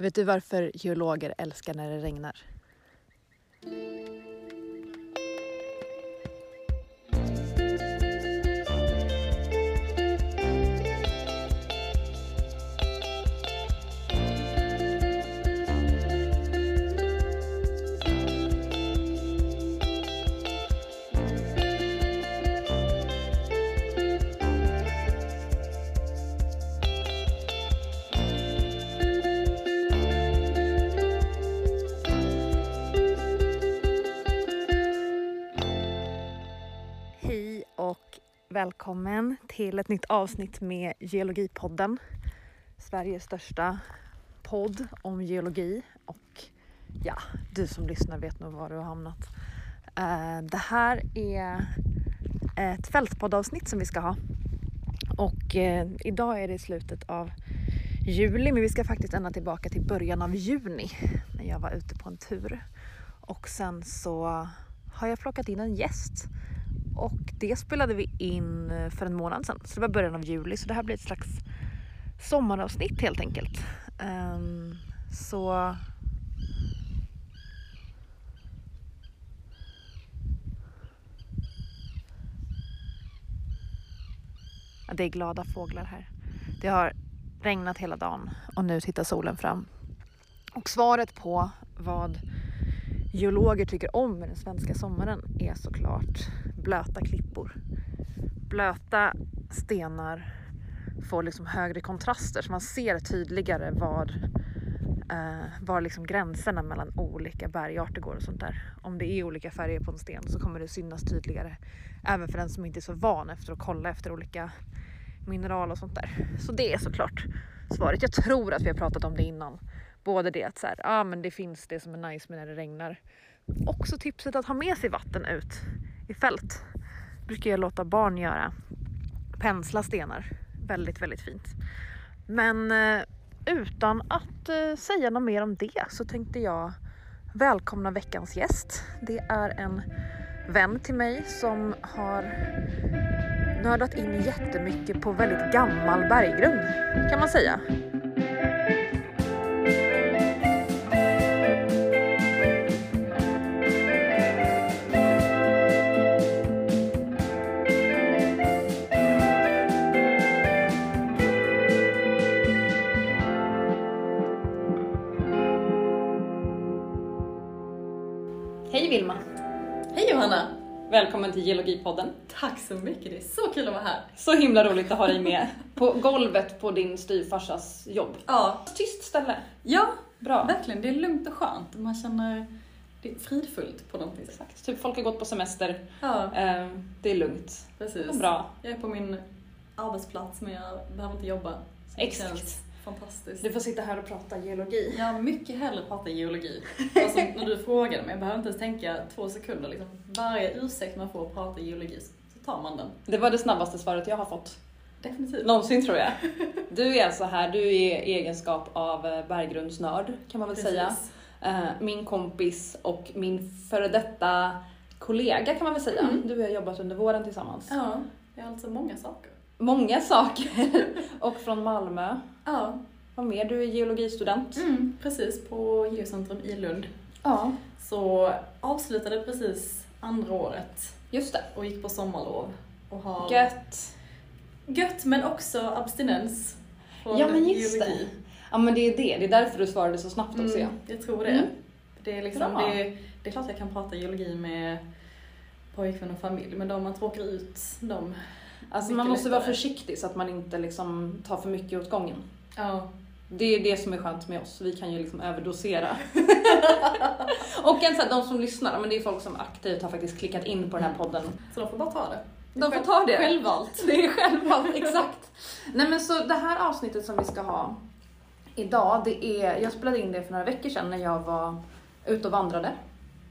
Vet du varför geologer älskar när det regnar? Till ett nytt avsnitt med Geologipodden. Sveriges största podd om geologi och ja, du som lyssnar vet nog var du har hamnat. Eh, det här är ett fältpoddavsnitt som vi ska ha och eh, idag är det slutet av juli men vi ska faktiskt ända tillbaka till början av juni när jag var ute på en tur och sen så har jag plockat in en gäst och det spelade vi in eh, för en månad sedan, så det var början av juli. Så det här blir ett slags sommaravsnitt helt enkelt. Um, så... Ja, det är glada fåglar här. Det har regnat hela dagen och nu tittar solen fram. Och svaret på vad geologer tycker om med den svenska sommaren är såklart blöta klippor. Blöta stenar får liksom högre kontraster så man ser tydligare var, eh, var liksom gränserna mellan olika bergarter går och sånt där. Om det är olika färger på en sten så kommer det synas tydligare även för den som inte är så van efter att kolla efter olika mineral och sånt där. Så det är såklart svaret. Jag tror att vi har pratat om det innan. Både det att så här, ah, men det finns det som är nice med när det regnar. Också tipset att ha med sig vatten ut i fält. brukar jag låta barn göra. Pensla stenar. Väldigt, väldigt fint. Men eh, utan att eh, säga något mer om det så tänkte jag välkomna veckans gäst. Det är en vän till mig som har nördat in jättemycket på väldigt gammal berggrund kan man säga. Välkommen till Geologipodden. Tack så mycket, det är så kul att vara här. Så himla roligt att ha dig med på golvet på din styvfarsas jobb. Ja, Tyst ställe. ja Bra. verkligen. Det är lugnt och skönt. Man känner det är fridfullt på något vis. Exakt. Typ folk har gått på semester. Ja, Eh, det är lugnt. precis. Bra. Jag är på min arbetsplats men jag behöver inte jobba. Exakt. Fantastiskt. Du får sitta här och prata geologi. Har mycket hellre prata geologi. Alltså, när du frågade mig, jag behöver inte ens tänka två sekunder. Liksom. Varje ursäkt man får att prata geologi så tar man den. Det var det snabbaste svaret jag har fått. Definitivt. Någonsin tror jag. Du är alltså här, du är egenskap av eh, berggrundsnörd kan man väl säga. Precis. Eh, Min kompis och min före detta kollega kan man väl säga. Mm. Du och jag har jobbat under våren tillsammans. Ja, det är alltså många saker. Många saker. och från Malmö. Ja, Vad mer? Du är geologistudent. mm, precis på Geocentrum i Lund. Ja, Så avslutade precis andra året just det. och gick på sommarlov. Och har Gött. gött men också abstinens från Ja, men just geologi. Ja men det är det, det är därför du svarade så snabbt också. Mm, jag tror det. Mm. Det, är liksom, Bra. det, det är klart jag kan prata geologi med pojkvän och familj, men då man tråkar ut dem. Alltså man måste vara lättare. försiktig så att man inte liksom tar för mycket åt gången. Ja, Det är det som är skönt med oss, vi kan ju liksom överdosera. och en, så här, de som lyssnar, men det är folk som aktivt har faktiskt klickat in på den här podden. så de får bara ta det. De får ta det. Självvalt. Det är självvalt, exakt. Nej men så det här avsnittet som vi ska ha idag, det är, jag spelade in det för några veckor sedan när jag var ute och vandrade.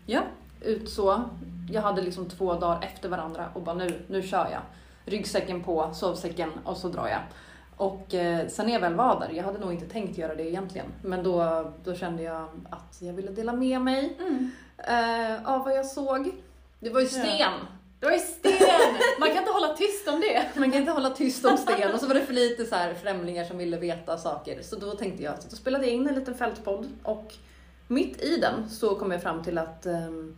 Ja. Ut så. Jag hade liksom två dagar efter varandra och bara nu, nu kör jag. Ryggsäcken på, sovsäcken och så drar jag. Och eh, sen när jag väl var där, jag hade nog inte tänkt göra det egentligen, men då, då kände jag att jag ville dela med mig Mm. eh, av vad jag såg. Det var ju sten. Ja. Det var ju sten! Man kan inte hålla tyst om det. Man kan inte hålla tyst om sten och så var det för lite så här främlingar som ville veta saker. Så då tänkte jag att då spelade jag in en liten fältpodd och mitt i den så kom jag fram till att um,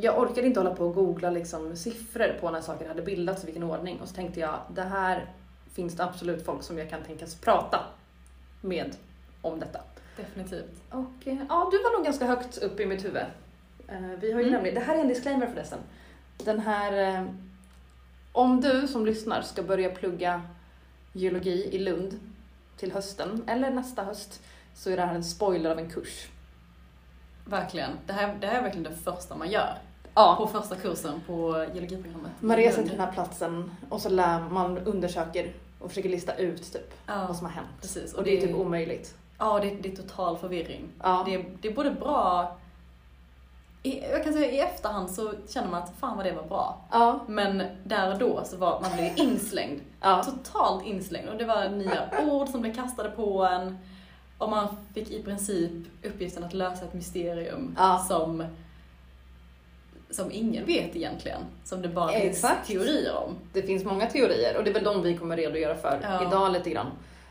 jag orkade inte hålla på och googla liksom siffror på när saker hade bildats i vilken ordning och så tänkte jag det här finns det absolut folk som jag kan tänkas prata med om detta. Definitivt. Och eh, ja, du var nog ganska högt upp i mitt huvud. Eh, vi har ju Mm. nämligen, det här är en disclaimer förresten. Den här, eh, om du som lyssnar ska börja plugga geologi i Lund till hösten, eller nästa höst, så är det här en spoiler av en kurs. Verkligen. Det här, det här är verkligen det första man gör. Ja. På första kursen på geologiprogrammet. Man reser till den här platsen och så lär man undersöker och försöker lista ut typ Ja, vad som har hänt. precis. Och det är typ omöjligt. Ja, det, det är total förvirring. Ja. Det, det är både bra... I, jag kan säga i efterhand så känner man att fan vad det var bra. Ja. Men där och då så var man blev inslängd. Ja. Totalt inslängd. Och det var nya ord som blev kastade på en. Och man fick i princip uppgiften att lösa ett mysterium Ja. som, som ingen vet egentligen. Som det bara Exakt. finns teorier om. Det finns många teorier och det är väl de vi kommer redogöra för Ja. idag lite grann.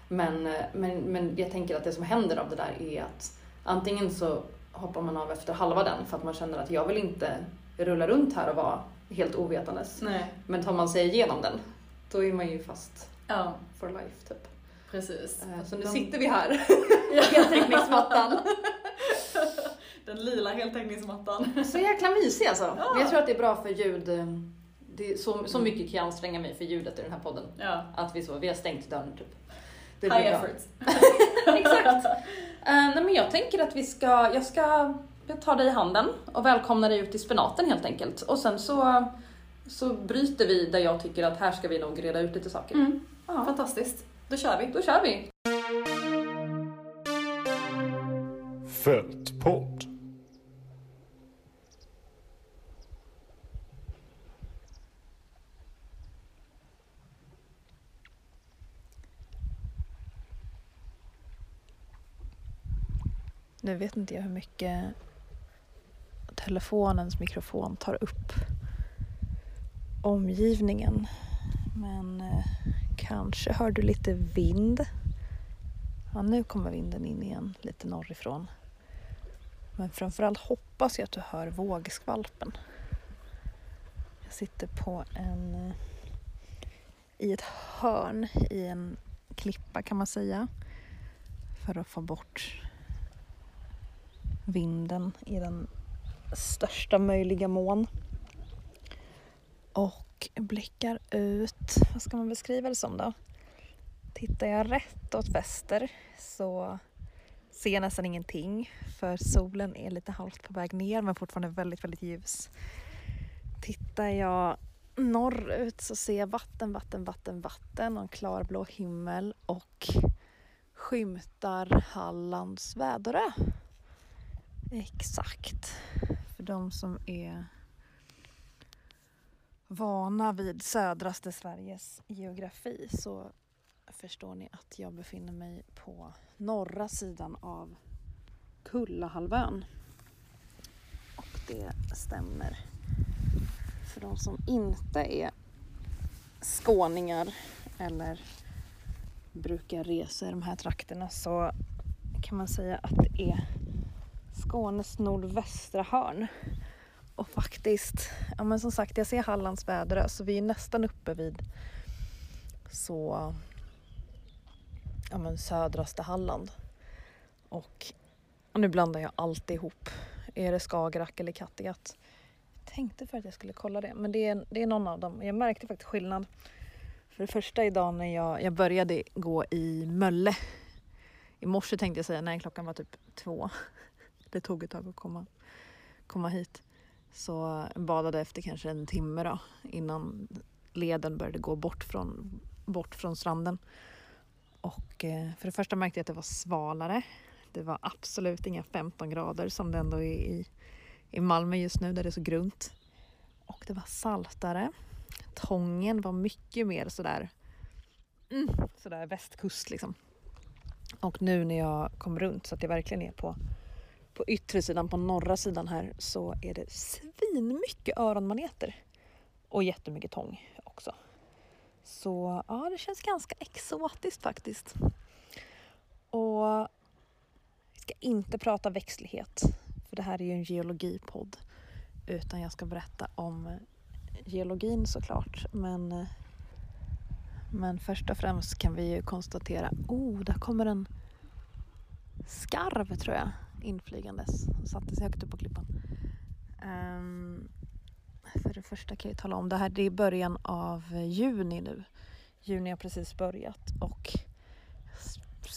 Men, eh, men, men jag tänker att det som händer av det där är att antingen så hoppar man av efter halva den för att man känner att jag vill inte rulla runt här och vara helt ovetandes. Nej. Men tar man sig igenom den, då är man ju fast Ja, for life typ. precis. Eh, Så nu De- sitter vi här, heltäckningsmattan. Den lila heltäckningsmattan. Så jäkla mysig alltså. Ja. Men jag tror att det är bra för ljud. Det är så, så mycket kan jag anstränga mig för ljudet i den här podden. Ja. Att vi så, vi har stängt dörren typ. Det High blir bra. effort. Exakt. Eh, nej men jag tänker att vi ska, jag ska ta dig i handen och välkomna dig ut i spenaten helt enkelt. Och sen så, så bryter vi där jag tycker att här ska vi nog reda ut lite saker. Mm. Ja, Fantastiskt. Då kör vi. då kör vi. Fältpodd. Nu vet inte jag hur mycket telefonens mikrofon tar upp omgivningen. Men eh, kanske hör du lite vind. Ja, nu kommer vinden in igen lite norrifrån. Men framförallt hoppas jag att du hör vågskvalpen. Jag sitter på en eh, i ett hörn i en klippa kan man säga. För att få bort vinden i den största möjliga mån. Och blickar ut, vad ska man beskriva det som då? Tittar jag rätt åt väster så ser jag nästan ingenting för solen är lite halvt på väg ner men fortfarande väldigt, väldigt ljus. Tittar jag norrut så ser jag vatten, vatten, vatten, vatten och en klarblå himmel och skymtar Hallands Väderö. Exakt. För de som är vana vid södraste Sveriges geografi så förstår ni att jag befinner mig på norra sidan av Kullahalvön. Och det stämmer. För de som inte är skåningar eller brukar resa i de här trakterna så kan man säga att det är Skånes nordvästra hörn. Och faktiskt, ja men som sagt jag ser Hallands Väderö så vi är nästan uppe vid så ja men södraste Halland. Och, nu blandar jag alltid ihop. Är det Skagerrak eller Kattegatt? Jag tänkte för att jag skulle kolla det men det är, det är någon av dem. Jag märkte faktiskt skillnad. För det första idag när jag, jag började gå i Mölle. I morse tänkte jag säga, nej klockan var typ två. Det tog ett tag att komma, komma hit. Så jag badade efter kanske en timme då innan leden började gå bort från, bort från stranden. Och eh, för det första märkte jag att det var svalare. Det var absolut inga 15 grader som det ändå är i, i Malmö just nu där det är så grunt. Och det var saltare. Tången var mycket mer sådär, mm, sådär västkust liksom. Och nu när jag kom runt så att jag verkligen är på, på yttre sidan, på norra sidan här så är det svinmycket öronmaneter. Och jättemycket tång också. Så ja, det känns ganska exotiskt faktiskt. Och vi ska inte prata växtlighet, för det här är ju en geologipodd. Utan jag ska berätta om geologin såklart. Men, men först och främst kan vi ju konstatera, oh, där kommer en skarv tror jag inflygandes. och satte sig högt upp på klippan. Um, för det första kan jag tala om, det här det är början av juni nu. Juni har precis börjat och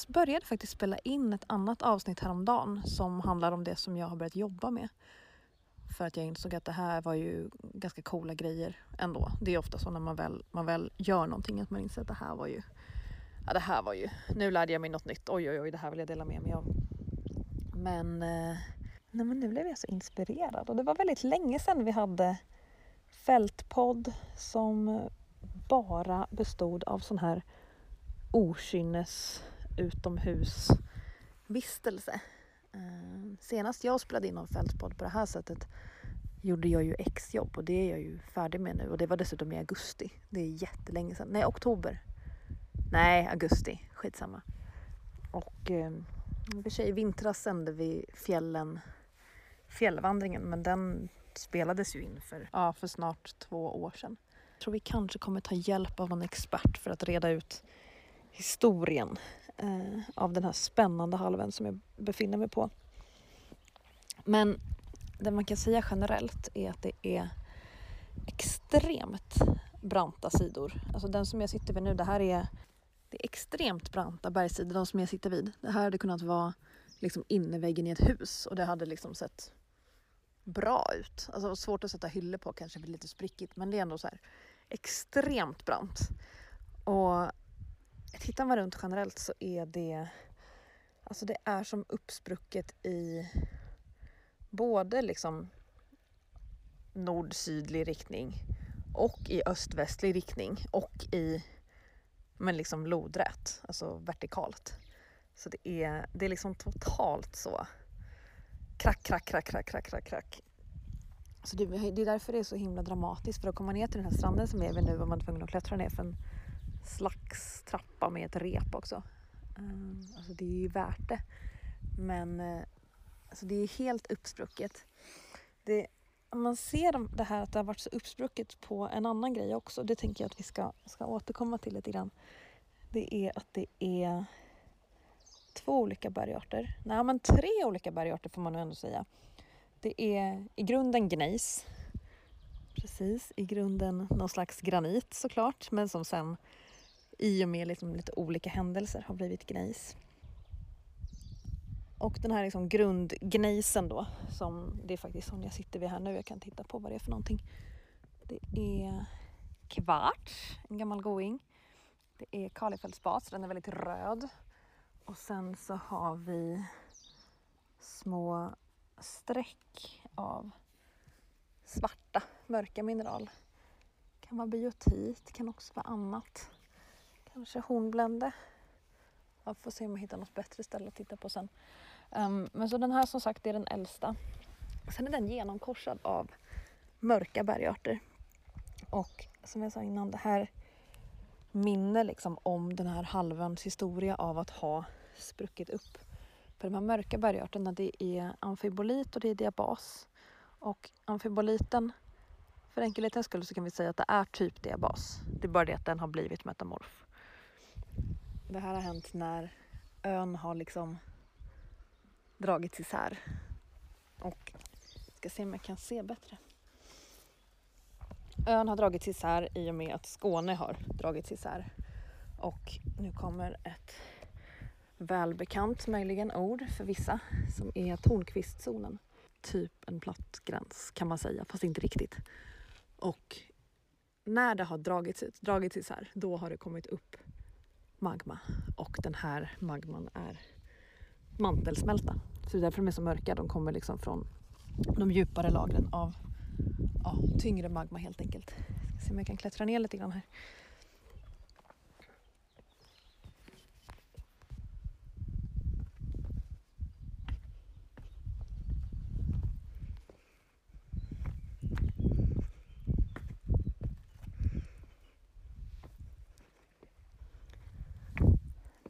började faktiskt spela in ett annat avsnitt häromdagen som handlar om det som jag har börjat jobba med. För att jag insåg att det här var ju ganska coola grejer ändå. Det är ofta så när man väl, man väl gör någonting att man inser att det här var ju, ja det här var ju, nu lärde jag mig något nytt, oj oj oj det här vill jag dela med mig av. Men, eh, nej, men nu blev jag så inspirerad och det var väldigt länge sedan vi hade fältpodd som bara bestod av sån här okynnes utomhusvistelse. Eh, senast jag spelade in någon fältpodd på det här sättet gjorde jag ju exjobb och det är jag ju färdig med nu och det var dessutom i augusti. Det är jättelänge sedan. Nej, oktober. Nej, augusti. Skitsamma. Och eh, i och för sig i vintras sände vi fjällen, fjällvandringen men den spelades ju in för, ja, för snart två år sedan. Jag tror vi kanske kommer ta hjälp av en expert för att reda ut historien eh, av den här spännande halvön som jag befinner mig på. Men det man kan säga generellt är att det är extremt branta sidor. Alltså den som jag sitter vid nu, det här är, det är extremt branta bergssidor, de som jag sitter vid. Det här hade kunnat vara liksom innerväggen i ett hus och det hade liksom sett bra ut. Alltså svårt att sätta hyllor på, kanske blir lite sprickigt, men det är ändå så här extremt brant. Och tittar man runt generellt så är det Alltså det är som uppsprucket i både liksom nord-sydlig riktning och i öst-västlig riktning och i men liksom lodrätt, alltså vertikalt. Så det är, det är liksom totalt så krack, krack, krack, krack, krack, krack, krack. Så det, det är därför det är så himla dramatiskt för att komma ner till den här stranden som vi är vid nu var man tvungen att klättra ner för en slags trappa med ett rep också. Um, alltså det är ju värt det. Men alltså det är helt uppsprucket. Det, man ser det här att det har varit så uppsprucket på en annan grej också. Det tänker jag att vi ska, ska återkomma till lite grann. Det är att det är två olika bergarter. Nej, men tre olika bergarter får man nog ändå säga. Det är i grunden gnejs. Precis, i grunden någon slags granit såklart, men som sen i och med liksom lite olika händelser har blivit gnejs. Och den här liksom grundgnejsen då, som det är faktiskt som jag sitter vid här nu, jag kan titta på vad det är för någonting. Det är kvarts, en gammal going. Det är kalifältsbas, den är väldigt röd. Och sen så har vi små streck av svarta, mörka mineral. Det kan vara biotit, kan också vara annat. Kanske hornblände. Jag får se om jag hittar något bättre ställe att titta på sen. Um, men så den här som sagt är den äldsta. Sen är den genomkorsad av mörka bergarter. Och som jag sa innan, det här minne liksom om den här halvöns historia av att ha spruckit upp. För de här mörka bergarterna det är amfibolit och det är diabas. Och amfiboliten, för enkelhetens skull så kan vi säga att det är typ diabas. Det är bara det att den har blivit metamorf. Det här har hänt när ön har liksom dragits isär. Och jag ska se om jag kan se bättre. Ön har dragits isär i och med att Skåne har dragits isär. Och nu kommer ett välbekant möjligen ord för vissa som är Tornqvistzonen. Typ en platt gräns kan man säga, fast inte riktigt. Och när det har dragits, dragits isär, då har det kommit upp magma och den här magman är mantelsmälta. Så det är därför de är så mörka. De kommer liksom från de djupare lagren av ja, tyngre magma helt enkelt. Jag ska se om jag kan klättra ner lite grann här.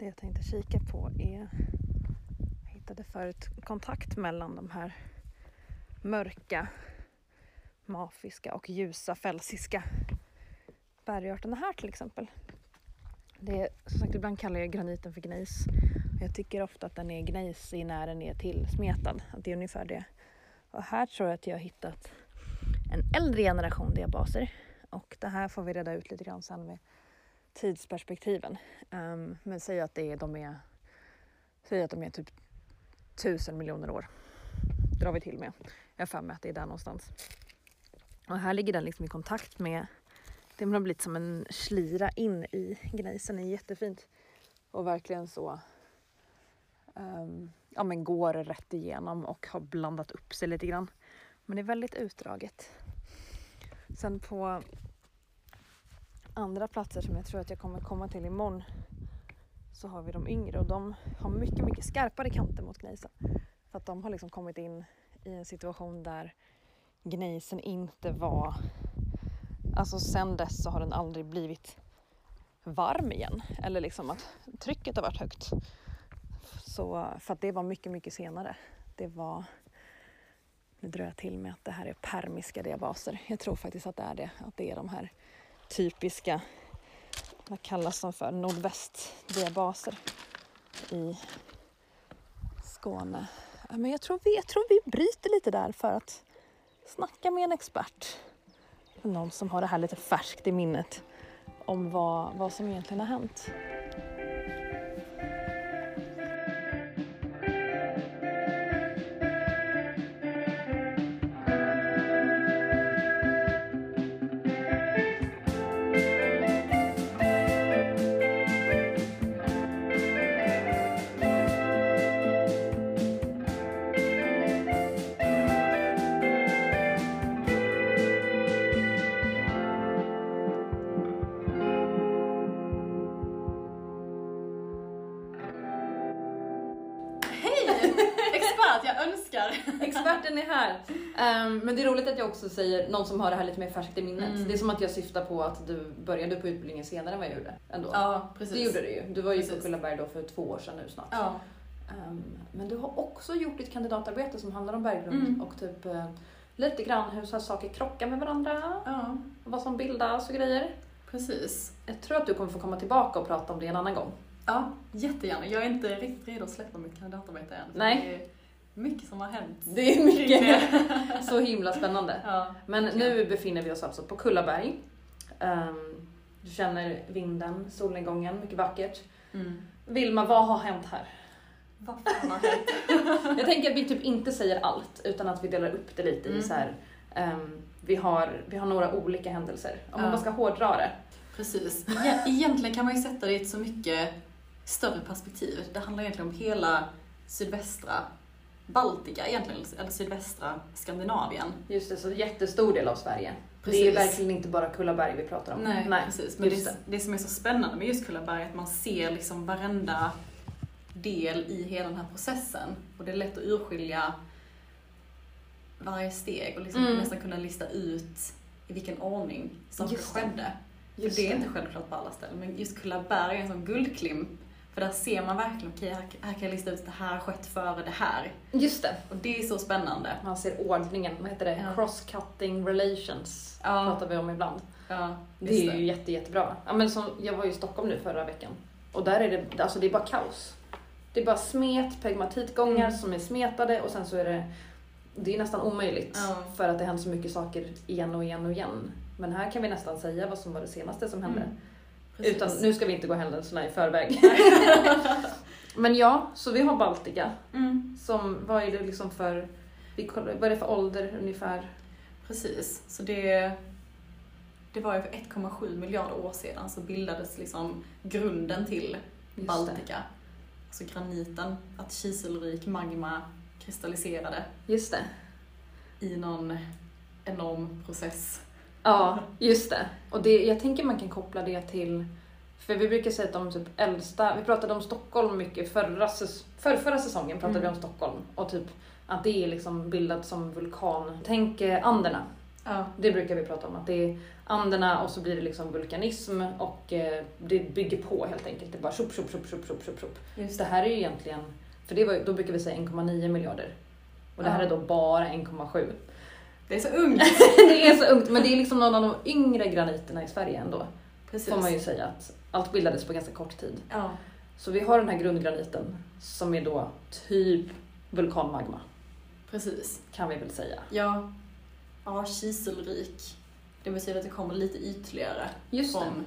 Det jag tänkte kika på är, jag hittade förut kontakt mellan de här mörka mafiska och ljusa fälsiska bergarterna här till exempel. Det är, som sagt, ibland kallar jag graniten för gnejs. Jag tycker ofta att den är gnejsig när den är tillsmetad. Att det är ungefär det. Och här tror jag att jag har hittat en äldre generation diabaser. Och det här får vi reda ut lite grann sen med tidsperspektiven. Um, men säg att det är, de är, säg att de är typ tusen miljoner år. Drar vi till med. Jag har för mig att det är där någonstans. Och här ligger den liksom i kontakt med, det har blivit som en slira in i gnejsen. Det är jättefint. Och verkligen så um, ja, men går rätt igenom och har blandat upp sig lite grann. Men det är väldigt utdraget. Sen på andra platser som jag tror att jag kommer komma till imorgon så har vi de yngre och de har mycket, mycket skarpare kanter mot gnejsen. För att de har liksom kommit in i en situation där gnejsen inte var... Alltså sen dess så har den aldrig blivit varm igen. Eller liksom att trycket har varit högt. Så, för att det var mycket, mycket senare. Det var... Nu drar jag till med att det här är permiska diabaser. Jag tror faktiskt att det är det. Att det är de här typiska, vad kallas de för, nordvästdiabaser i Skåne. Men jag tror, vi, jag tror vi bryter lite där för att snacka med en expert. Någon som har det här lite färskt i minnet om vad, vad som egentligen har hänt. Um, men det är roligt att jag också säger någon som har det här lite mer färskt i minnet. Mm. Det är som att jag syftar på att du började på utbildningen senare än vad jag gjorde. Ändå. Ja, precis. Det gjorde du ju. Du var ju precis. på Kullaberg då för två år sedan nu snart. Ja. Um, men du har också gjort ditt kandidatarbete som handlar om berggrund mm. och typ uh, lite grann hur så saker krockar med varandra. Ja. Vad som bildas och grejer. Precis. Jag tror att du kommer få komma tillbaka och prata om det en annan gång. Ja, jättegärna. Jag är inte riktigt redo att släppa mitt kandidatarbete än. Nej mycket som har hänt. Det är mycket. så himla spännande. Ja, Men nu befinner vi oss alltså på Kullaberg. Um, du känner vinden, solnedgången, mycket vackert. Mm. Vilma, vad har hänt här? Vad fan har hänt? jag tänker att vi typ inte säger allt utan att vi delar upp det lite mm. i så här, um, vi, har, vi har några olika händelser. Om ja. man bara ska hårdra det. Precis. Egentligen kan man ju sätta det i ett så mycket större perspektiv. Det handlar egentligen om hela sydvästra Baltika egentligen, eller sydvästra Skandinavien. Just det, så jättestor del av Sverige. Precis. Det är verkligen inte bara Kullaberg vi pratar om. Nej, Nej precis. Men det, det. det som är så spännande med just Kullaberg är att man ser liksom varenda del i hela den här processen. Och det är lätt att urskilja varje steg och liksom mm. nästan kunna lista ut i vilken ordning saker skedde. För det är det. inte självklart på alla ställen, men just Kullaberg är en sån guldklimp för där ser man verkligen, okej okay, här, här, kan jag lista ut att det här har skett före det här. Just det. Och det är så spännande. Man ser ordningen, vad heter det? Ja. Cross-cutting relations ja. pratar vi om ibland. Ja, det är det. ju jätte, jättebra. Ja, men som, jag var ju i Stockholm nu förra veckan och där är det, alltså det är bara kaos. Det är bara smet, pegmatitgångar mm. som är smetade och sen så är det, det är nästan omöjligt ja. för att det händer så mycket saker igen och igen och igen. Men här kan vi nästan säga vad som var det senaste som hände. Mm. Precis. Utan nu ska vi inte gå händelserna i förväg. Men ja, så vi har Baltika. Mm. Som, vad är det liksom för, vad är det för ålder ungefär? Precis, så det, det var ju för 1,7 miljarder år sedan så bildades liksom grunden till Just Baltica. Det. Alltså graniten, att kiselrik magma kristalliserade. Just det. I någon enorm process. Ja, just det. Och det, jag tänker man kan koppla det till för vi brukar säga att de typ äldsta, vi pratade om Stockholm mycket förra, för, förra säsongen pratade mm. vi om Stockholm och typ att det är liksom bildat som vulkan. Tänk eh, Anderna. Ja, Det brukar vi prata om, att det är Anderna och så blir det liksom vulkanism och eh, det bygger på helt enkelt. Det bara tjopp, tjopp, tjopp, tjopp, tjopp, tjopp, just Det här är ju egentligen, för det var, då brukar vi säga 1,9 miljarder. Och det här Ja. är då bara 1,7. Det är så ungt. det är så ungt, men det är liksom någon av de yngre graniterna i Sverige ändå. Precis. Får man ju säga att allt bildades på ganska kort tid. Ja, Så vi har den här grundgraniten som är då typ vulkanmagma, precis. kan vi väl säga. Ja, ja kiselrik. Det betyder att det kommer lite ytligare Just det. från,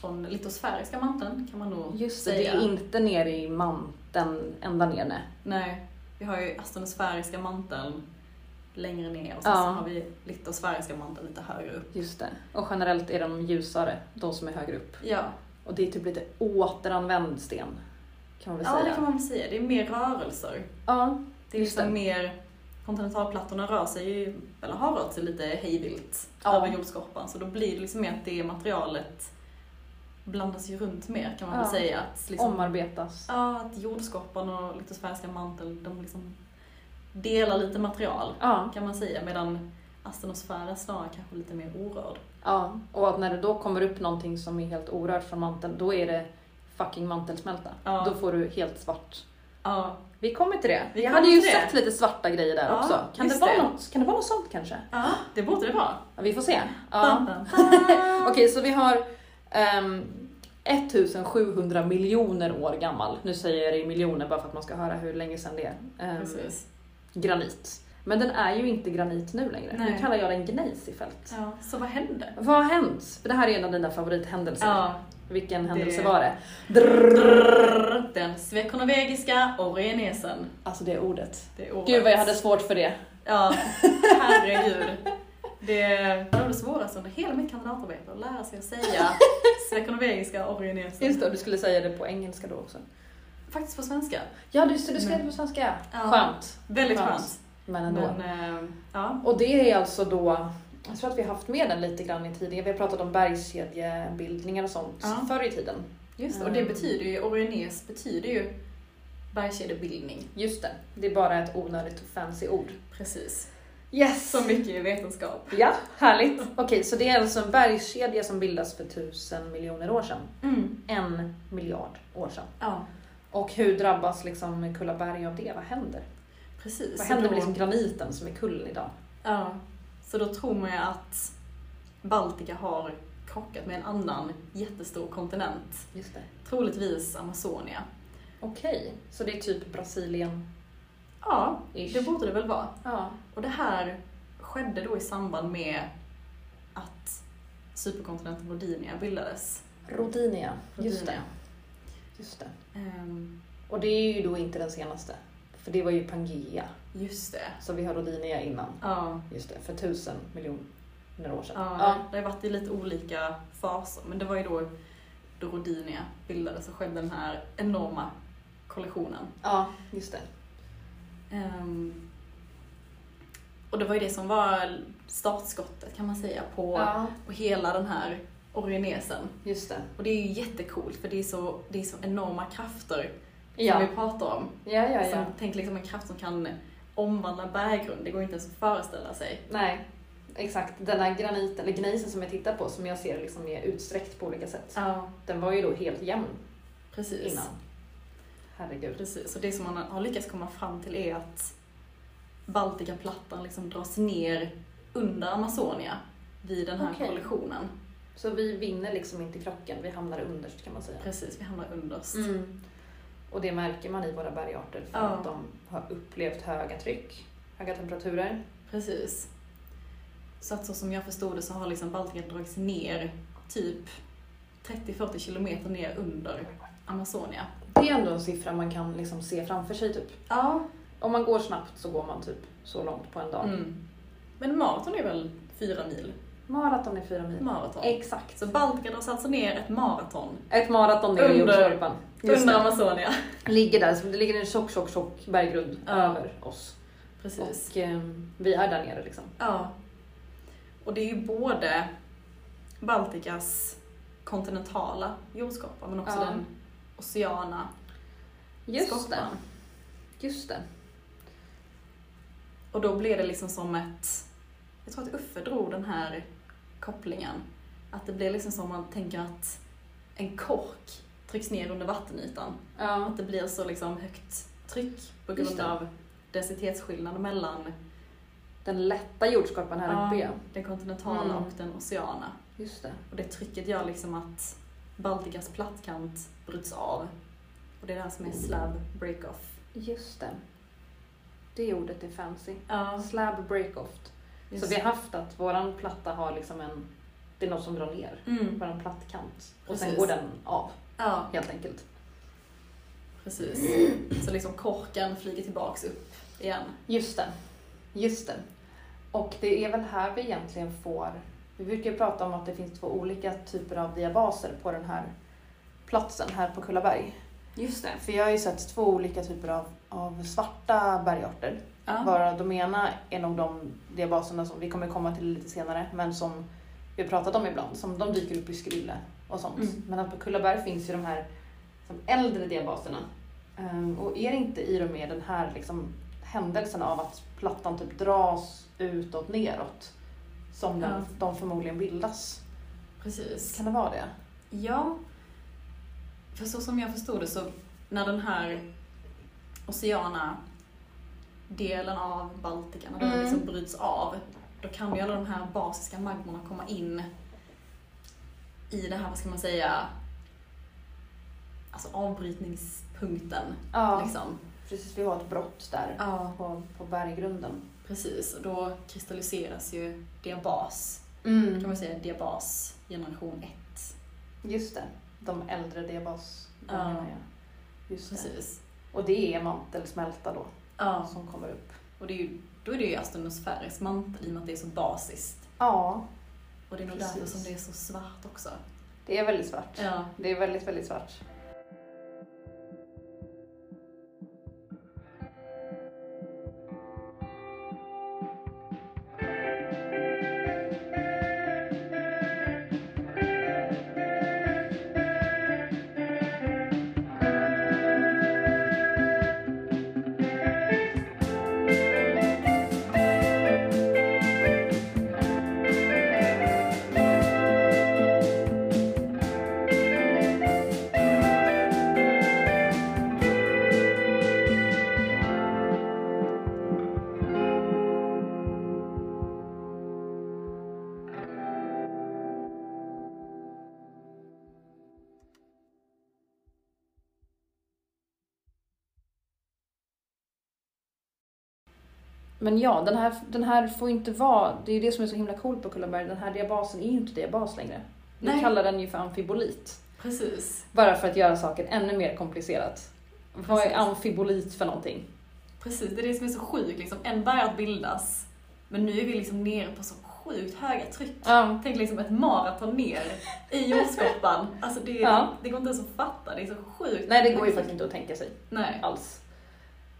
från litosfäriska manteln kan man nog Just det, säga. det är inte nere i manteln ända ner nej. Nej, vi har ju astenosfäriska manteln längre ner och sen Ja. så har vi litosfäriska manteln lite högre upp. Just det. Och generellt är de ljusare, de som är högre upp. Ja, Och det är typ lite återanvänd sten, kan man väl ja säga. det kan man väl säga. Det är mer rörelser. Ja, Det är liksom det. mer, kontinentalplattorna rör sig ju, eller har rört sig lite hejvilt Ja. över jordskorpan. Så då blir det liksom mer att det materialet blandas ju runt mer kan man väl Ja. säga. Att liksom, omarbetas. Ja, att jordskorpan och litosfäriska manteln, de liksom delar lite material Ja, kan man säga. Medan astenosfären snarare kanske lite mer orörd. ja. Och att när det då kommer upp någonting som är helt orört från manteln, då är det fucking mantelsmälta. Ja. Då får du helt svart. Ja, Vi kommer till det. Vi kommer hade ju det. sett lite svarta grejer där Ja, också. Kan det, vara det. Något, kan det vara något sånt kanske? ja det borde det vara. Vi får se. Ja. Okej, så vi har ehm, 1700 miljoner år gammal. Nu säger jag det i miljoner bara för att man ska höra hur länge sedan det är. Ehm, Precis. Granit. Men den är ju inte granit nu längre. Nu Nej. kallar jag den gneis i fält. Ja, så vad hände? Vad har hänt? För det här är en av dina favorithändelser. Ja, Vilken händelse Det- var det? den svekonovegiska orenesen. Alltså det ordet. Det är året. Gud vad jag hade svårt för det. Ja, herregud. Det var det svåraste under hela mitt kandidatarbete, att lära sig att säga svekonovegiska orenesen. Just det, du skulle säga det på engelska då också. Faktiskt på svenska. Ja, du skrev det på svenska. Ja. Skönt. Väldigt Skönt. skönt. Men ändå. Men, eh, ja. Och det är alltså då, jag tror att vi har haft med den lite grann i tidigare, vi har pratat om bergskedjebildningar och sånt Ja. förr i tiden. Just det, och det Mm. betyder ju, orenes betyder ju bergskedjebildning. Just det, det är bara ett onödigt och fancy ord. Precis. Yes! Så mycket i vetenskap. Ja, härligt. Okej, så det är alltså en bergskedja som bildas för tusen miljoner år sedan. Mm. En miljard år sedan. Ja, Och hur drabbas liksom Kullaberg av det? Vad händer? precis. Vad händer då- med liksom graniten som är kullen idag? Ja, så då tror man ju att Baltika har krockat med en annan jättestor kontinent. Just det. Troligtvis Amazonia. Okej, så det är typ Brasilien? Ja, Ish. det borde det väl vara. Ja. Och det här skedde då i samband med att superkontinenten Rodinia bildades. Rodinia. Just det. Just det. Ehm, Och det är ju då inte den senaste. För det var ju Pangea. just det. Så vi har Rodinia innan. Ja, Just det, för tusen miljoner år sedan. ja, det har varit i lite olika faser. Men det var ju då, då Rodinia bildades och skedde den här enorma kollektionen. ja just det. Ehm, och det var ju det som var startskottet kan man säga på, Ja, på hela den här orenesen. just det. Och det är ju jättecoolt för det är så, det är så enorma krafter som Ja, vi pratar om. ja, ja. ja. Som, tänk liksom en kraft som kan omvandla berggrund, det går inte ens att föreställa sig. Nej, exakt. Den här graniten, eller gneisen som jag tittar på, som jag ser liksom är utsträckt på olika sätt. Ja, Den var ju då helt jämn precis. innan. Herregud. Precis, och det som man har lyckats komma fram till är att Baltikaplattan liksom dras ner under Amazonia vid den här Okej. kollektionen. Så vi vinner liksom inte krocken, vi hamnar underst kan man säga. Precis, vi hamnar underst. Mm. Och det märker man i våra bergarter för Ja. att de har upplevt höga tryck, höga temperaturer. Precis. Så att så som jag förstod det så har liksom Baltika dragits ner typ 30-40 kilometer ner under Amazonia. Det är ändå en siffra man kan liksom se framför sig typ. Ja. Om man går snabbt så går man typ så långt på en dag. Mm. Men maraton är väl fyra mil? Maraton är fyra mil. Maraton. Exakt. Så Baltika dras alltså ner ett maraton Ett maraton ner i jordskorpan. Under det. Amazonia. Ligger där, så det ligger en tjock, tjock, tjock berggrund Ja. över oss. Precis. Och ehm, vi är där nere liksom. Ja. Och det är ju både Baltikas kontinentala jordskorpa men också Ja. den oceana Just det. skorpan. Just det. Och då blir det liksom som ett jag tror att Uffe drog den här kopplingen. Att det blir liksom som man tänker att en kork trycks ner under vattenytan. Ja. Att det blir så liksom högt tryck på grund av densitetsskillnaden mellan Den lätta jordskorpan här ja, uppe den kontinentala Mm. och den oceana. Just det. Och det trycket gör liksom att Baltikas plattkant bryts av. Och det är det här som är slab break-off. Just det. Det ordet är fancy. Ja, Slab break-off. Så vi har haft att våran platta har liksom en, det är något som drar ner mm. på en plattkant. Och sen Precis. går den av Ja, helt enkelt. precis. Så liksom korken flyger tillbaks upp igen. Just det. Just det. Och det är väl här vi egentligen får, vi brukar ju prata om att det finns två olika typer av diabaser på den här platsen här på Kullaberg. Just det. För jag har ju sett två olika typer av, av svarta bergarter. Ja. Varav de ena är nog de diabaserna som vi kommer komma till lite senare, men som vi har pratat om ibland, som de dyker upp i Skrylle och sånt. Mm. Men att på Kullaberg finns ju de här som äldre diabaserna. Ehm, och är det inte i och med den här liksom, händelsen av att plattan typ dras utåt neråt som den, Ja. de förmodligen bildas? Precis. Kan det vara det? Ja, för så som jag förstod det så när den här oceana delen av Baltikan, när den Mm. liksom bryts av, då kan ju alla de här basiska magmorna komma in i det här, vad ska man säga, alltså avbrytningspunkten. Ja, Liksom. precis. Vi har ett brott där Ja, på, på berggrunden. precis. Och då kristalliseras ju diabas, Mm. kan man säga diabas generation 1. Just det, de äldre diabas. Ja. Just det. Precis. Och det är mantelsmälta då, Ja, som kommer upp. och det är ju, då är det ju astronosfärisk mantel i och med att det är så basiskt. Ja, Och det är nog därför som det är så svart också. det är väldigt svart. Ja. Det är väldigt, väldigt svart. Men ja, den här, den här får inte vara, det är ju det som är så himla coolt på Kullaberg, den här diabasen är ju inte diabas längre. Vi Nej. kallar den ju för amfibolit. Precis. Bara för att göra saken ännu mer komplicerat. Vad är Precis. amfibolit för någonting? Precis, det är det som är så sjukt. Liksom. En bergart bildas, men nu är vi liksom nere på så sjukt höga tryck. Ja, Tänk liksom ett maraton ner i jordskorpan. Alltså det, Ja. det går inte ens att fatta, det är så sjukt. nej det går ju faktiskt inte att tänka sig Nej. alls.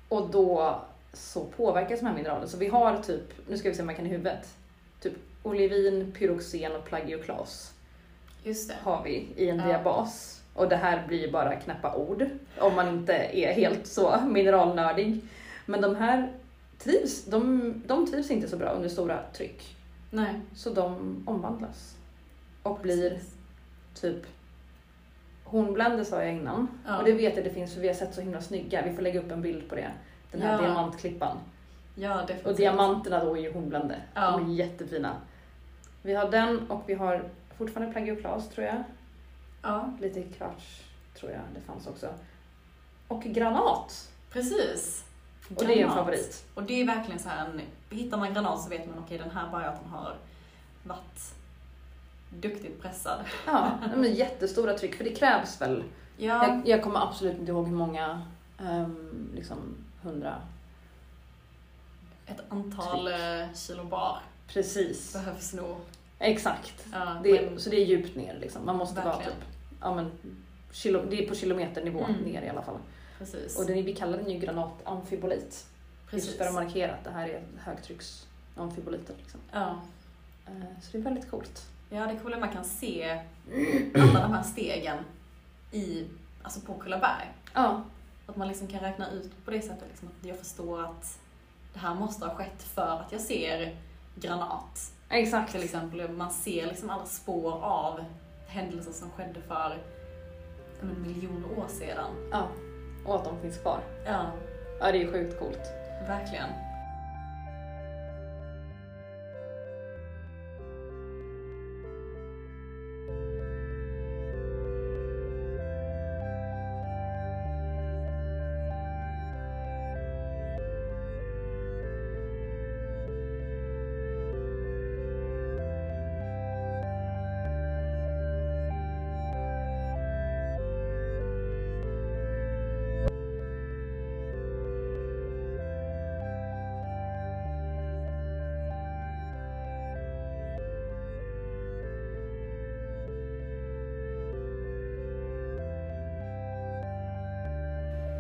Och då så påverkas de här mineralen. Så vi har typ, nu ska vi se om jag kan i huvudet, typ olivin, pyroxen och plagioklas Just det. har vi i en Ja. diabas. Och det här blir ju bara knäppa ord om man inte är helt så mineralnördig. Men de här trivs, de, de trivs inte så bra under stora tryck. Nej. Så de omvandlas. Och blir Precis. typ hornbländer sa jag innan. Ja. Och det vet jag det finns för vi har sett så himla snygga. Vi får lägga upp en bild på det. Den här Ja. diamantklippan. Ja, definitivt. Och diamanterna då är ju hornbländer. Ja. De är jättefina. Vi har den och vi har fortfarande plagioklas tror jag. Ja, Lite kvarts tror jag det fanns också. Och granat. precis. Och det är en Granat. favorit. Och det är verkligen så här, en, hittar man granat så vet man okej den här bergarten har varit duktigt pressad. Ja, är jättestora tryck för det krävs väl. Ja, Jag, jag kommer absolut inte ihåg hur många, um, liksom hundra. ett antal eh, kilo bar Precis. behövs nog. Exakt. Ja, Det är, men, så det är djupt ner liksom. Man måste vara Verkligen. typ, ja men, kilo, det är på kilometernivå Mm. ner i alla fall. precis. Och den, vi kallar den ju granatamfibolit. Just precis. för att markera att det här är högtrycksamfiboliter. Liksom. Ja. Eh, Så det är väldigt coolt. ja, det är coolt att man kan se alla de här stegen i, alltså på Kullaberg. Ja, Att man liksom kan räkna ut på det sättet liksom, att jag förstår att det här måste ha skett för att jag ser granat. Exakt. Till exempel, man ser liksom alla spår av händelser som skedde för ja, men, miljoner år sedan. Ja. Och att de finns kvar. Ja, Ja, det är sjukt coolt. verkligen.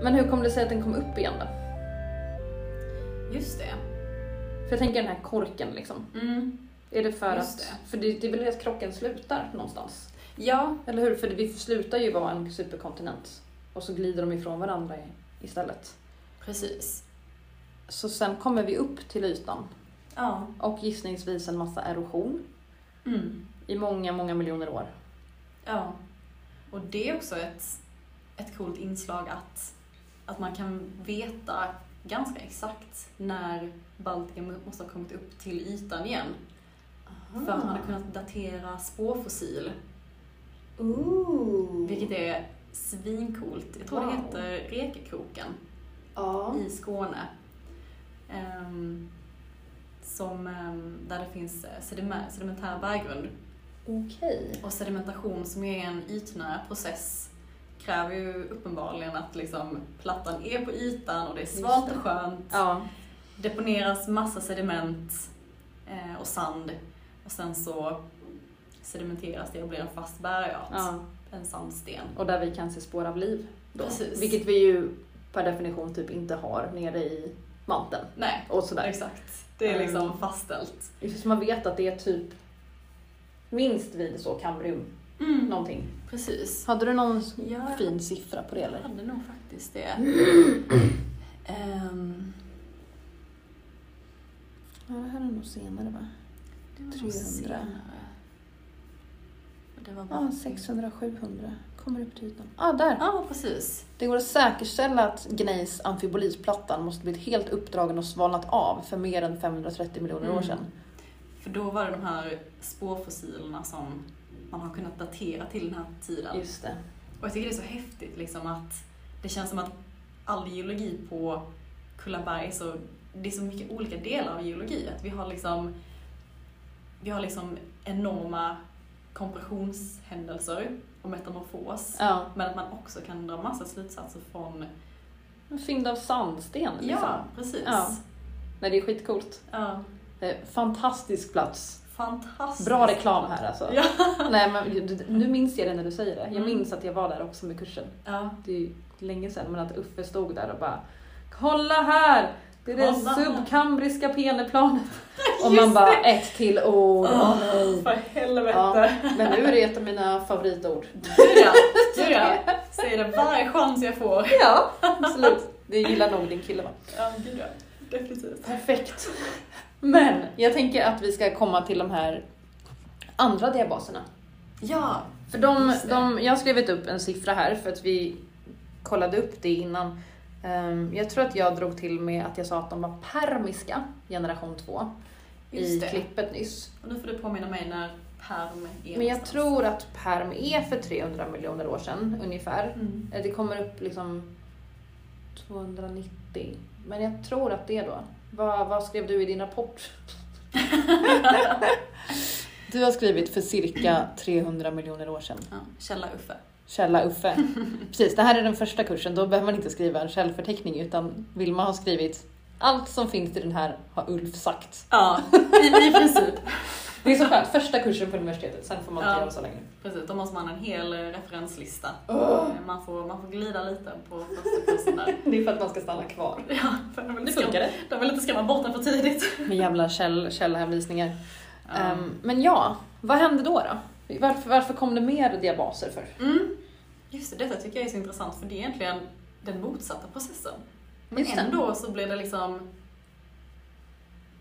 Men hur kom det sig att den kom upp igen då? Just det. För jag tänker den här korken liksom. Mm. Är det för Just att... det. För det, det är väl att krocken slutar någonstans? Ja, Eller hur? För vi slutar ju vara en superkontinent. Och så glider de ifrån varandra istället. precis. Så sen kommer vi upp till ytan. Ja. Och gissningsvis en massa erosion. Mm. I många, många miljoner år. Ja. Och det är också ett, ett coolt inslag att, att man kan veta ganska exakt när Baltikum måste ha kommit upp till ytan igen. För att man har kunnat datera spårfossil, Ooh. vilket är svincoolt. Jag tror det Wow. heter Rekekroken Ja. i Skåne. Ehm, som, ehm, där det finns eh, sediment, sedimentär berggrund. Okej. Och sedimentation som är en ytnära process kräver ju uppenbarligen att liksom plattan är på ytan och det är svalt och skönt. Ja. Deponeras massa sediment eh, och sand och sen så sedimenteras det och blir en fast bergart. ja. En sandsten. Och där vi kan se spår av liv. Då. Precis. Vilket vi ju per definition typ inte har nere i manteln. Nej, Och sådär. exakt. Det är liksom Mm. fastställt. Så man vet att det är typ minst vid så kambrium Mm. någonting. Precis. Hade du någon Ja, jag fin siffra på det eller? hade nog faktiskt det. Ehm, Ja, det här är nog senare va? det var nog 300. senare. Det var Ja, bara... 600-700. Kommer upp till ytan. Ja, där! Ja, precis. Det går att säkerställa att Gneis amfibolitplattan måste blivit helt uppdragen och svalnat av för mer än 530 miljoner år Mm. sedan. För då var det de här spårfossilerna som man har kunnat datera till den här tiden. Just det. Och jag tycker det är så häftigt liksom att det känns som att all geologi på Kullaberg, så det är så mycket olika delar av geologi. Att vi har liksom, vi har liksom enorma kompressionshändelser och metamorfos. Ja. Men att man också kan dra massa slutsatser från... Fynd av sandsten liksom. Ja, precis. Ja. Nej, det är skitcoolt. Ja. Eh, Fantastisk plats. Fantastiskt. Bra reklam här alltså. Ja. Nej, men du- nu minns jag det när du säger det. Jag Mm. minns att jag var där också med kursen. Ja. Det är länge sedan, men att Uffe stod där och bara Kolla här! Det är det Kolla här." subkambriska peneplanet. Och man bara, ett till ord. Åh, nej. För helvete. Ja, men nu är det ett av mina favoritord. Ja, gud ja. Säger det varje chans jag får. Ja, absolut. Det gillar nog din kille va? Ja, gud ja. Definitivt. Perfekt. Men jag tänker att vi ska komma till de här andra diabaserna. Ja, För de, de, jag har skrivit upp en siffra här för att vi kollade upp det innan. Ehm, jag tror att jag drog till med att jag sa att de var permiska, generation 2, i klippet nyss. Och nu får du påminna mig när perm är Men jag någonstans. tror att perm är för 300 miljoner år sedan ungefär. Mm. Eh, Det kommer upp liksom 290. Men jag tror att det är då. Vad, vad skrev du i din rapport? du har skrivit för cirka 300 miljoner år sedan. Ja, källa Uffe. Källa Uffe. Precis, det här är den första kursen. Då behöver man inte skriva en källförteckning utan vill man ha skrivit allt som finns i den här har Ulf sagt. Ja, i, i princip. Det är så skönt, första kursen på universitetet, sen får man inte Ja. göra så länge. Precis, då måste man ha en hel eh, referenslista. Eh, Man, får, man får glida lite på första kursen där. Det är för att man ska stanna kvar. Ja, för de vill inte skrämma, det. de vill inte skrämma bort den för tidigt. Med jävla käll, källhänvisningar. Ja. Ehm, men ja, vad hände då? då? Varför, varför kom det mer diabaser för? Mm. Just det, detta tycker jag är så intressant för det är egentligen den motsatta processen. Men ändå så blir det liksom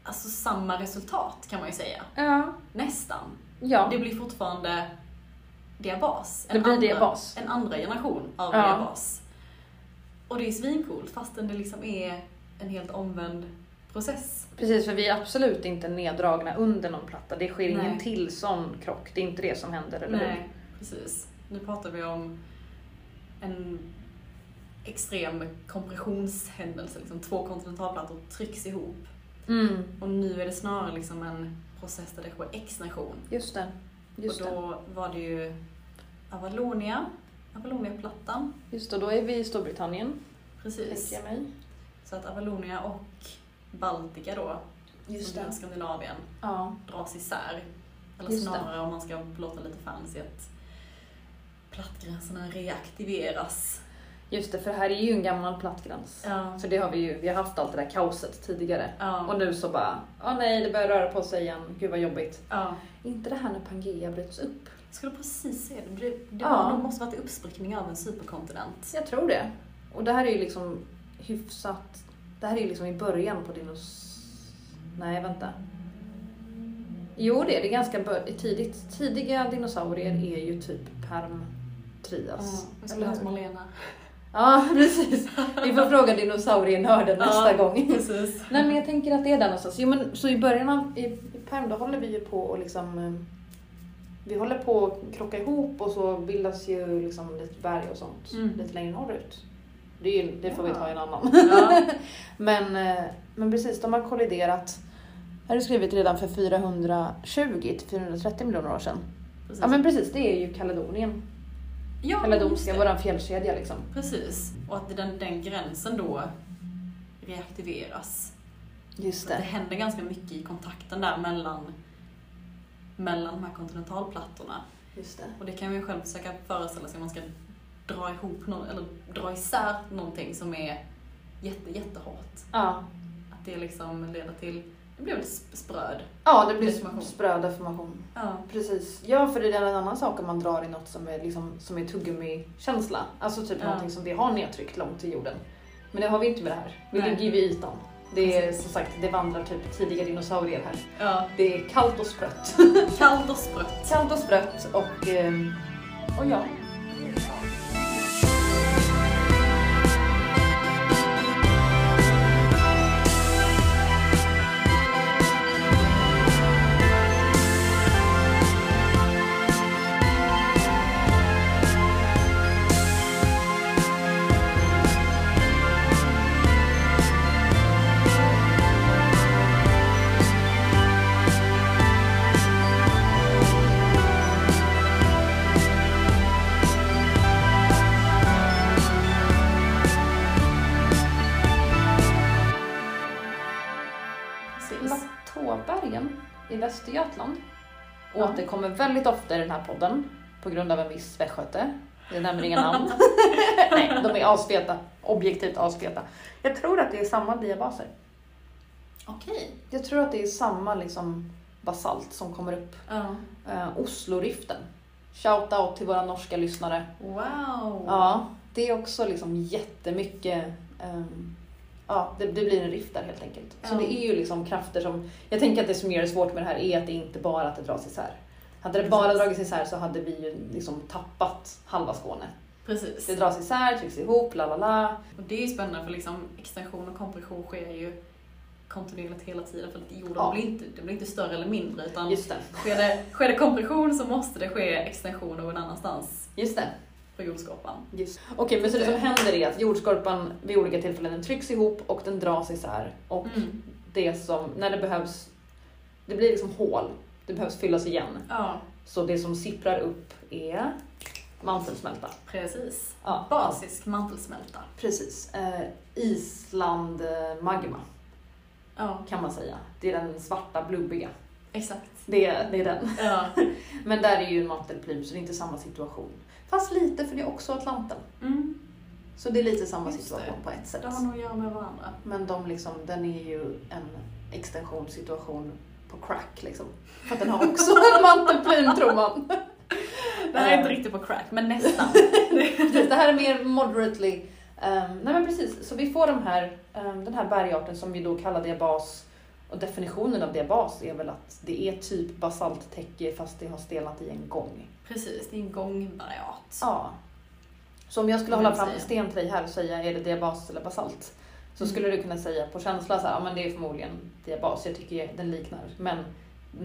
alltså samma resultat kan man ju säga. Ja. Nästan. Ja. Det blir fortfarande diabas. Det blir andra, diabas. En andra generation av Ja. diabas. Och det är svincoolt fastän det liksom är en helt omvänd process. Precis, för vi är absolut inte neddragna under någon platta. Det sker ingen Nej. till sån krock. Det är inte det som händer, eller hur? Nej, precis. Nu pratar vi om en extrem kompressionshändelse. Liksom två kontinentalplattor trycks ihop. Mm, Och nu är det snarare liksom en process där det sker extension. just det. Just och det. då var det ju Avalonia, Avalonia-plattan. Just det, då är vi i Storbritannien, Precis. tänker jag mig. Så att Avalonia och Baltica då, Just är det. Skandinavien, Ja, dras isär. Eller Just det. snarare om man ska låta lite fancy att plattgränserna reaktiveras. Just det, för det här är ju en gammal plattgräns. Ja. För det har vi ju, vi har haft allt det där kaoset tidigare. Ja. Och nu så bara, åh nej, det börjar röra på sig igen. Gud vad jobbigt. ja. Inte det här när Pangea bröts upp. Jag skulle precis säga det. Det, det Ja. måste varit uppsprickning av en superkontinent. Jag tror det. Och det här är ju liksom hyfsat, det här är ju liksom i början på dinos... Nej, vänta. Jo, det är det är ganska tidigt. Tidiga dinosaurier är ju typ Perm Trias. Skulle Eller hur? Malena. Ja, precis. Vi får fråga dinosaurienörden nästa Ja, gång. Precis. Nej men jag tänker att det är där någonstans. Jo, men, så i början av i, i Perm då håller vi ju på och liksom eh, Vi håller på att krocka ihop och så bildas ju liksom lite berg och sånt Mm. lite längre norrut. Det, är det får vi ta i en annan. Ja. men, eh, men precis, de har kolliderat här är det skrivit redan för 420 till 430 miljoner år sedan. Precis. Ja men precis, det är ju Kaledonien. Ja, det. våran fjällkedja liksom. Precis. Och att den, den gränsen då reaktiveras. Just Det händer ganska mycket i kontakten där mellan, mellan de här kontinentalplattorna. Just det. Och det kan man ju själv försöka föreställa sig om man ska dra ihop någon, eller dra isär någonting som är jätte, jättehårt. Ja. Att det liksom leder till, det blir väl sp- spröd. ja, det blir Deformation. spröd deformation. Ja. Precis. Ja, för det är en annan sak om man drar i något som är, liksom, som är tuggummi-känsla. Alltså typ Ja. någonting som det har nedtryckt långt i jorden. Men det har vi inte med det här. Vi Nej. ligger ju vid ytan. Det är som sagt, det vandrar typ tidiga dinosaurier här. ja. Det är kallt och sprött. Kallt och sprött. kallt och sprött och, ehm, och ja. Återkommer väldigt ofta i den här podden på grund av en viss västgöte. Jag nämner inga namn. Nej, de är asfeta. Objektivt asfeta. Jag tror att det är samma diabaser. Okej. Jag tror att det är samma liksom basalt som kommer upp. Ja. Uh, Osloriften. Shout out till våra norska lyssnare. Wow. Ja, det är också liksom jättemycket ehm, Ja, det, det blir en rift där helt enkelt. Så det är ju liksom krafter som... Jag tänker att det som gör det svårt med det här är att det inte bara att det dras isär. Hade det bara dragits isär så hade vi ju liksom tappat halva Skåne. Precis. Det dras isär, trycks ihop, la la la. Och det är ju spännande för liksom extension och kompression sker ju kontinuerligt hela tiden för att jorden Ja. blir, inte, det blir inte större eller mindre utan Just det. sker det, sker det kompression så måste det ske extension någon annanstans Just det. på jordskorpan. Just. Okej, men så det som händer är att jordskorpan vid olika tillfällen den trycks ihop och den dras isär. Och Mm. det som, när det behövs, det blir liksom hål. Det behövs fyllas igen. Ja, Så det som sipprar upp är mantelsmälta. precis. Ja, Basisk mantelsmälta. Precis. Eh, Island eh, magma Ja, kan man säga. Det är den svarta blubbiga. exakt. Det, är- det är den. Ja. Men där är ju en mantelplym så det är inte samma situation. Fast lite för det är också Atlanten. Mm. Så det är lite samma Just situation det. på ett sätt. Det har nog att göra med varandra. Men de liksom, den är ju en extensionssituation på crack liksom. För att den har också en mantelplym tror man. Det här är inte riktigt på crack, men nästan. Precis, det här är mer moderately. Um, nej men precis, så vi får de här, um, den här bergarten som vi då kallar diabas Och definitionen av diabas är väl att det är typ basalttäcke fast det har stelnat i en gång. Precis, det är en gångvariat. Ja. Så om jag skulle hålla fram en sten till dig här och säga är det diabas eller basalt? Så skulle du kunna säga på känsla så här, ja men det är förmodligen diabas, jag tycker den liknar. Men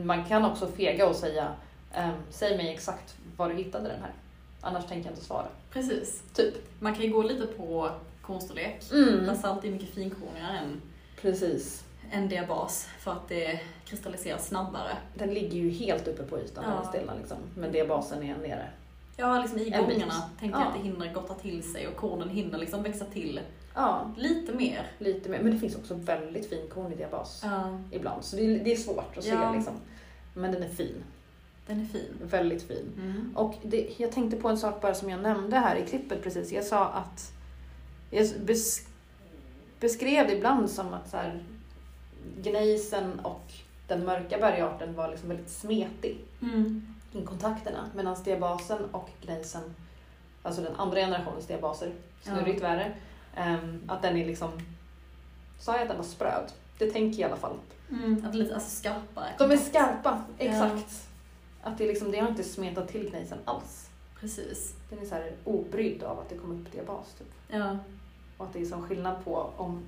man kan också fega och säga, ehm, säg mig exakt var du hittade den här. Annars tänker jag inte svara. Precis. Typ. Man kan ju gå lite på kornstorlek. Mm. Basalt är mycket finkornigare än, Precis. än diabas för att det kristalliseras snabbare. Den ligger ju helt uppe på ytan Ja. stelnar liksom. Men diabasen är nere. Ja, liksom i gångarna tänker Ja. att det hinner gotta till sig och kornen hinner liksom växa till Ja, lite mer. lite mer. Men det finns också väldigt fin i diabas Ja, ibland. Så det är, det är svårt att se Ja. liksom. Men den är fin. den är fin. Väldigt fin. Mm. Och det, jag tänkte på en sak bara som jag nämnde här i klippet precis. Jag sa att jag bes, beskrev det ibland som att så här, gnejsen och den mörka bergarten var liksom väldigt smetig Mm. i kontakterna. Medan diabasen och gnejsen, alltså den andra generationens diabaser, snurrigt värre, ehm, att den är liksom, sa jag att den var spröd? Det tänker jag i alla fall. Mm. Att lite alltså, skarpare. De är skarpa, exakt. Att det, är liksom, det har inte smetat till gnejsen alls. Precis. Den är så här obrydd av att det kommer upp diabas. Typ. Ja. Och att det är som skillnad på om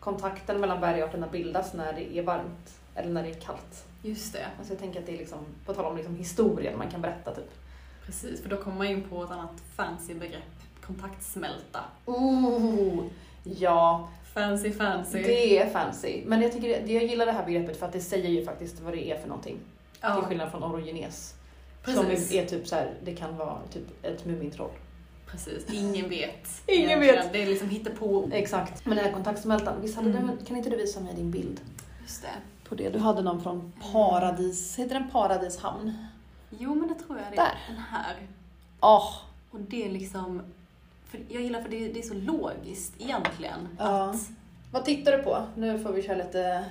kontakten mellan bergarterna bildas när det är varmt eller när det är kallt. Just det. Alltså jag tänker att det är liksom, på tal om liksom historien man kan berätta typ. Precis, för då kommer man in på ett annat fancy begrepp. Kontaktsmälta. Ooh, ja, Fancy fancy. det är fancy. Men jag, tycker, jag gillar det här begreppet för att det säger ju faktiskt vad det är för någonting. Till ja, skillnad från orogenes. precis. Som är typ så här, det kan vara typ ett Mumintroll. precis. Ingen vet. Ingen egentligen. vet. Det är liksom hittepå. Exakt. Men den här kontaktsmältan, visst hade Mm. den, kan inte du visa mig din bild? Just det. På det, du hade någon från Paradis, heter den Paradishamn? Jo, men det tror jag det är. Där. Den här. Åh, Och det är liksom... För jag gillar för det, det är så logiskt egentligen. Ja. Att, vad tittar du på? Nu får vi köra lite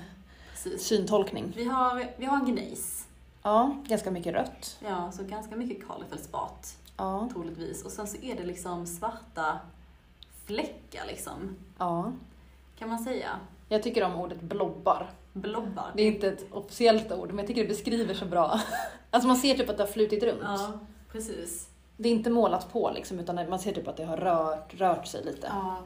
precis. syntolkning. Vi har, vi har en gnejs. Ja, ganska mycket rött. Ja, så ganska mycket karlfeldspat Ja, troligtvis. Och sen så är det liksom svarta fläckar liksom. ja. Kan man säga. Jag tycker om ordet blobbar. Blobbar. Det är inte ett officiellt ord, men jag tycker det beskriver så bra. Alltså man ser typ att det har flutit runt. Ja, precis. Det är inte målat på liksom, utan man ser typ att det har rört, rört sig lite. Ja,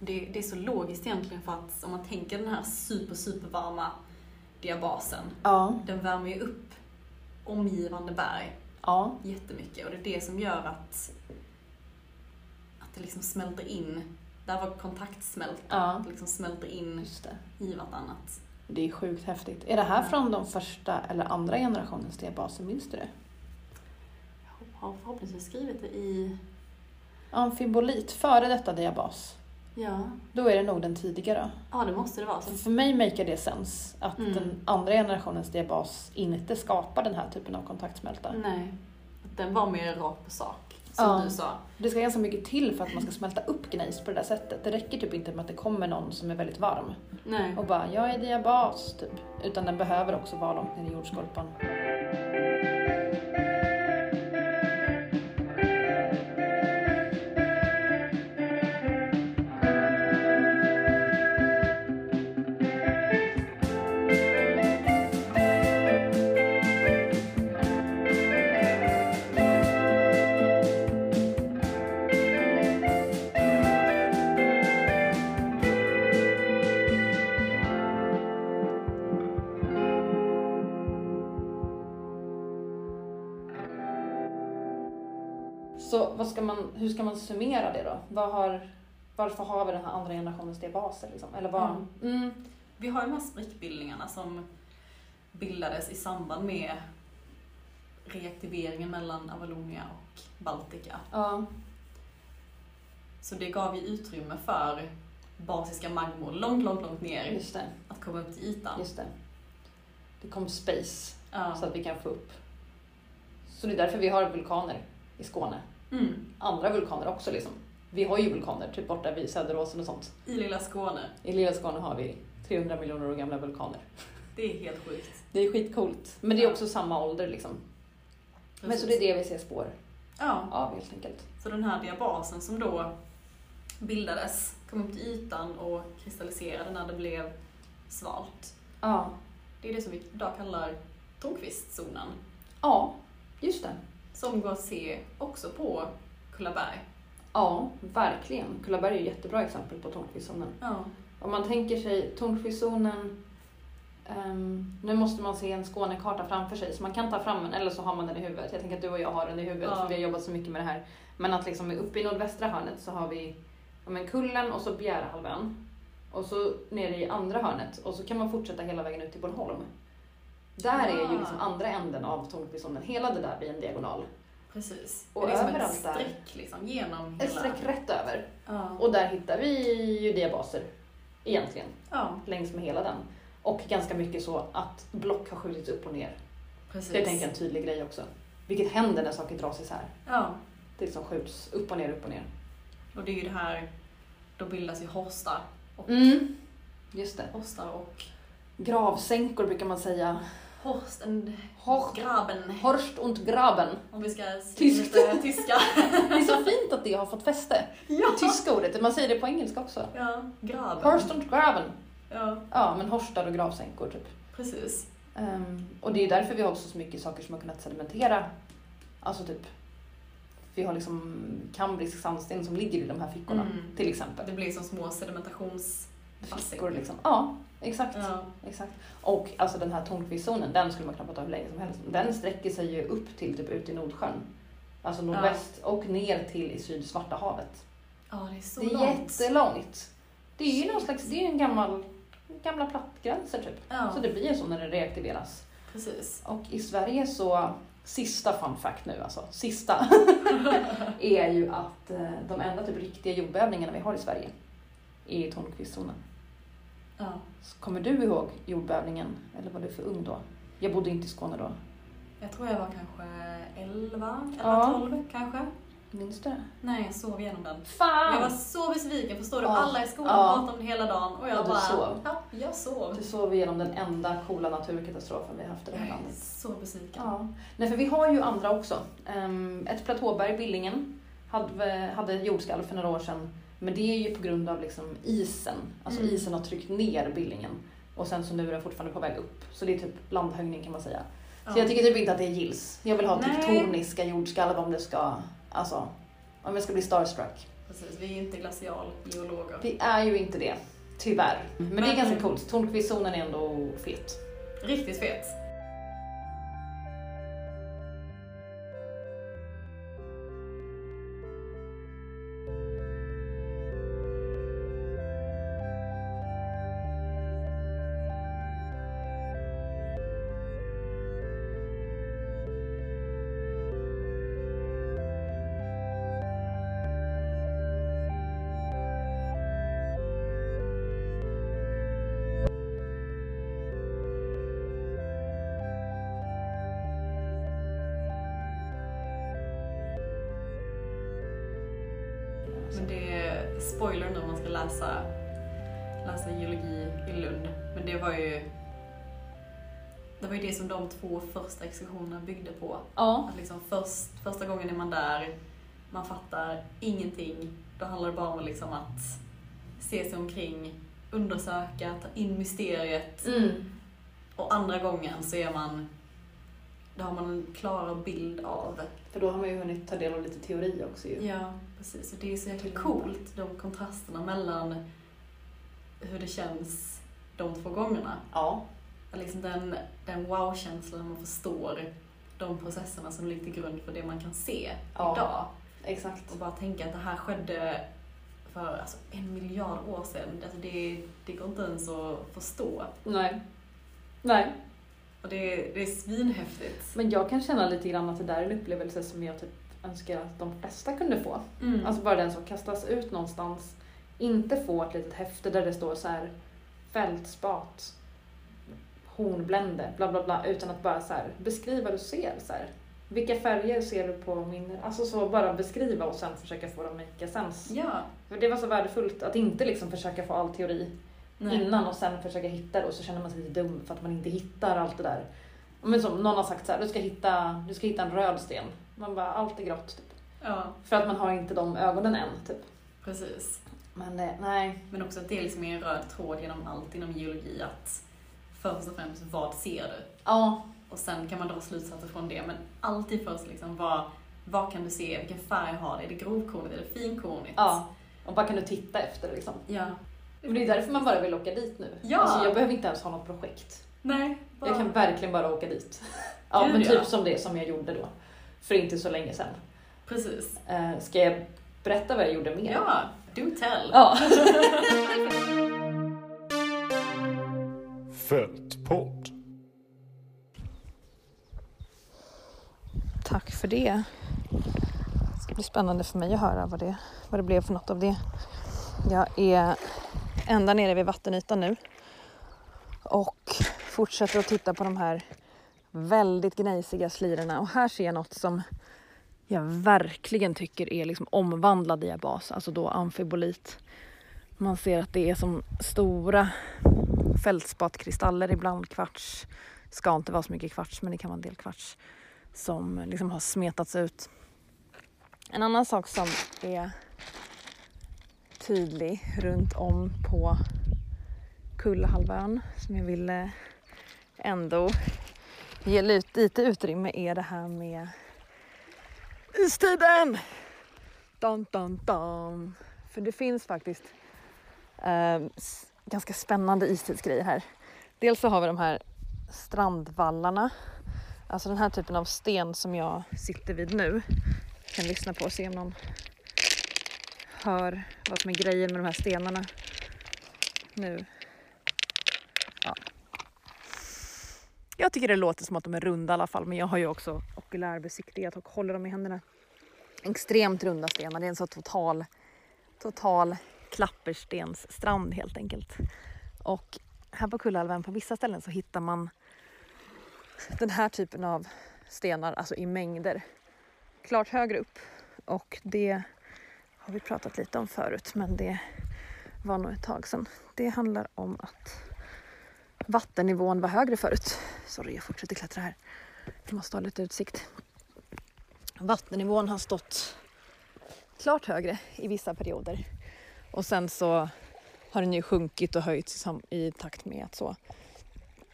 det, det är så logiskt egentligen för att om man tänker den här super, super varma diabasen, Ja, den värmer ju upp omgivande berg ja, jättemycket och det är det som gör att, att det liksom smälter in. Där var kontaktsmälta, ja. det liksom smälter in i vartannat. Det är sjukt häftigt. Är det här från de första eller andra generationens diabaser? Minns du det? Har förhoppningsvis skrivit det i, Amfibolit, före detta diabas. ja, Då är det nog den tidigare. ja det måste det vara. Så för mig makar det sens att Mm. den andra generationens diabas inte skapar den här typen av kontaktsmälta. Nej, den var mer rakt på sak, som Ja. du sa. Det ska ganska mycket till för att man ska smälta upp gnejs på det där sättet. Det räcker typ inte med att det kommer någon som är väldigt varm Nej. och bara “jag är diabas” typ. Utan den behöver också vara långt ner i jordskorpan. Vad ska man, hur ska man summera det då? Har, varför har vi den här andra generationens diabaser? Liksom? Eller vad, Mm. mm. Vi har ju de här sprickbildningarna som bildades i samband med reaktiveringen mellan Avalonia och Baltica. Ja, Så det gav ju utrymme för basiska magmor långt, långt, långt ner att komma upp till ytan. Just det. Det kom space Ja. så att vi kan få upp. Så det är därför vi har vulkaner i Skåne. Mm. Andra vulkaner också liksom. Vi har ju vulkaner, typ borta vid Söderåsen och sånt. I lilla Skåne. I lilla Skåne har vi 300 miljoner år gamla vulkaner. Det är helt sjukt. Det är skitcoolt. Men det är också samma ålder liksom. Men så det är det vi ser spår Ja, av helt enkelt. så den här diabasen som då bildades kom upp till ytan och kristalliserade när det blev svalt. Ja. Det är det som vi idag kallar Tornqvistzonen. Ja, just det. Som går att se också på Kullaberg. Ja, verkligen. Kullaberg är ett jättebra exempel på Tornqvistzonen. Ja. Om man tänker sig Tornqvistzonen ehm, nu måste man se en Skånekarta framför sig, så man kan ta fram den eller så har man den i huvudet. Jag tänker att du och jag har den i huvudet Ja. för vi har jobbat så mycket med det här. Men att liksom uppe i nordvästra hörnet så har vi ja, men Kullen och så Bjärehalvön. Och så nere i andra hörnet och så kan man fortsätta hela vägen ut till Bornholm. Där är ju liksom andra änden av Tornqvistzonen. Hela det där blir en diagonal. Precis. Och det är liksom ett streck liksom genom Ett hela... streck rätt över. Ja. Och där hittar vi ju diabaser egentligen. ja, längs med hela den. Och ganska mycket så att block har skjutits upp och ner. precis. Det är tänker jag en tydlig grej också. Vilket händer när saker dras isär. Ja, Det liksom skjuts upp och ner, upp och ner. och det är ju det här, då bildas ju horstar. Och, Mm. Just det. Horstar och Gravsänkor brukar man säga. Horsten, Hor- Graben, Horst und Graben. om vi ska Tyskt. tyska. Det är så fint att det har fått fäste. ja. Tyska ordet. Man säger det på engelska också. ja, Graben. Horst und Graben. Ja, Ja, men horstar och gravsänkor typ. precis. Ehm, och det är därför vi har också så mycket saker som har kunnat sedimentera. Alltså typ, vi har liksom kambrisk sandsten som ligger i de här fickorna Mm. till exempel. Det blir som små sedimentations... Fickor liksom. Ja, exakt. Ja, exakt. Och alltså den här Tornqvistzonen, den skulle man kunna prata om hur länge som helst. Den sträcker sig ju upp till typ ut i Nordsjön. Alltså nordväst och ner till i syd Svarta havet. ja det är så det är långt. jättelångt. Det är ju någon slags, det är en gammal, gamla plattgränser typ. Ja, Så det blir ju så när det reaktiveras. precis. Och i Sverige så, sista fun fact nu alltså, sista, är ju att eh, de enda typ riktiga jordbävningarna vi har i Sverige är i Tornqvistzonen. Ja. Kommer du ihåg jordbävningen, eller var du för ung då? Jag bodde inte i Skåne då. Jag tror jag var kanske 11 eller Ja. 12 kanske. Minns du det? Nej, jag sov igenom den. Fan! Jag var så besviken, förstår du? Ja. Alla i skolan Ja. pratade om det hela dagen och jag Och bara... sov. Ja, jag sov. Du sov igenom den enda coola naturkatastrofen vi haft i det Jag här är landet. så besviken. Ja. Nej, för vi har ju andra också. Um, ett platåberg, Billingen, hade, hade jordskalv för några år sedan. Men det är ju på grund av liksom isen. Alltså Mm. isen har tryckt ner Billingen. Och sen så nu är den fortfarande på väg upp. Så det är typ landhöjning kan man säga. Ja. Så jag tycker typ inte att det gills. Jag vill ha Nej. tektoniska jordskalv om det ska, alltså, om jag ska bli starstruck. Precis, vi är inte glacialgeologer. Vi är ju inte det, tyvärr. Men, det är Men- ganska coolt. Tornqvistzonen är ändå fet. Riktigt fet. De två första exkursionerna byggde på. Ja. Att liksom först, första gången är man där, man fattar ingenting. Då handlar det bara om liksom att se sig omkring, undersöka, ta in mysteriet. Mm. Och andra gången så är man, då har man en klarare bild av För då har man ju hunnit ta del av lite teori också ju. Ja, precis. Och det är så jäkla coolt, de kontrasterna mellan hur det känns de två gångerna. Ja. Liksom den, den wow-känslan när man förstår de processerna som ligger till grund för det man kan se Ja. idag. Exakt. Och bara tänka att det här skedde för alltså, en miljard år sedan. Alltså, det, det går inte ens att förstå. Nej. Nej. Och det, det är svinhäftigt. Men jag kan känna lite grann att det där är en upplevelse som jag typ önskar att de flesta kunde få. Mm. Alltså bara den som kastas ut någonstans, inte få ett litet häfte där det står så här fältspat, hornblände, bla bla bla, utan att bara så här beskriva vad du ser. Så här. Vilka färger ser du på min... Alltså så bara beskriva och sen försöka få dem att make sense. ja. För det var så värdefullt att inte liksom försöka få all teori Nej. innan och sen försöka hitta det och så känner man sig lite dum för att man inte hittar allt det där. Men som någon har sagt så här, du ska hitta, du ska hitta en röd sten. Man bara, allt är grått. Typ. Ja, För att man har inte de ögonen än. Typ. precis. Men eh, nej. Men också att det liksom är en röd tråd genom allt inom geologi att först och främst, vad ser du? Ja, Och sen kan man dra slutsatser från det, men alltid först liksom, vad, vad kan du se? Vilken färg har det? Är det grovkornigt? Är det finkornigt? ja. Och vad kan du titta efter liksom? Ja. Men det är därför man bara vill åka dit nu. Ja. Alltså jag behöver inte ens ha något projekt. Nej, Jag kan verkligen bara åka dit. Ja, men typ som det som jag gjorde då. För inte så länge sedan. Precis. Eh, ska jag berätta vad jag gjorde mer? Ja, do tell. Ja. Fältpodd. Tack för det. Det ska bli spännande för mig att höra vad det, vad det blev för något av det. Jag är ända nere vid vattenytan nu och fortsätter att titta på de här väldigt gnejsiga slirorna och här ser jag något som jag verkligen tycker är liksom omvandlad diabas, alltså då amfibolit. Man ser att det är som stora fältspatkristaller, ibland kvarts. Ska inte vara så mycket kvarts, men det kan vara en del kvarts som liksom har smetats ut. En annan sak som är tydlig runt om på Kullahalvön som jag ville ändå ge lite, utrymme är det här med istiden. Dun, dun, dun. För det finns faktiskt eh, ganska spännande istidsgrejer här. Dels så har vi de här strandvallarna Alltså den här typen av sten som jag sitter vid nu. Jag kan lyssna på och se om någon hör vad som är grejen med de här stenarna nu. Ja. Jag tycker det låter som att de är runda i alla fall men jag har ju också okulärbesiktigat och håller dem i händerna. Extremt runda stenar, det är en så total, total klapperstensstrand helt enkelt. Och här på Kullälven på vissa ställen så hittar man den här typen av stenar, alltså i mängder, klart högre upp. Och det har vi pratat lite om förut, men det var nog ett tag sedan. Det handlar om att vattennivån var högre förut. Sorry, jag fortsätter klättra här. Jag måste ha lite utsikt. Vattennivån har stått klart högre i vissa perioder. Och sen så har den ju sjunkit och höjts i takt med att så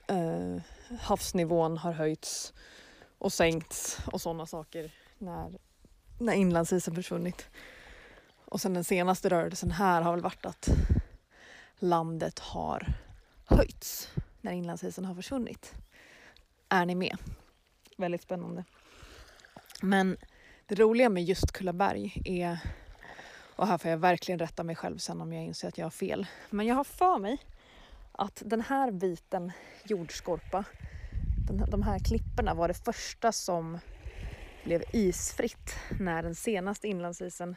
eh, havsnivån har höjts och sänkts och sådana saker när, när inlandsisen försvunnit. Och sen den senaste rörelsen här har väl varit att landet har höjts när inlandsisen har försvunnit. Är ni med? Väldigt spännande. Men det roliga med just Kullaberg är, och här får jag verkligen rätta mig själv sen om jag inser att jag har fel, men jag har för mig att den här biten jordskorpa, den, de här klipporna var det första som blev isfritt när den senaste inlandsisen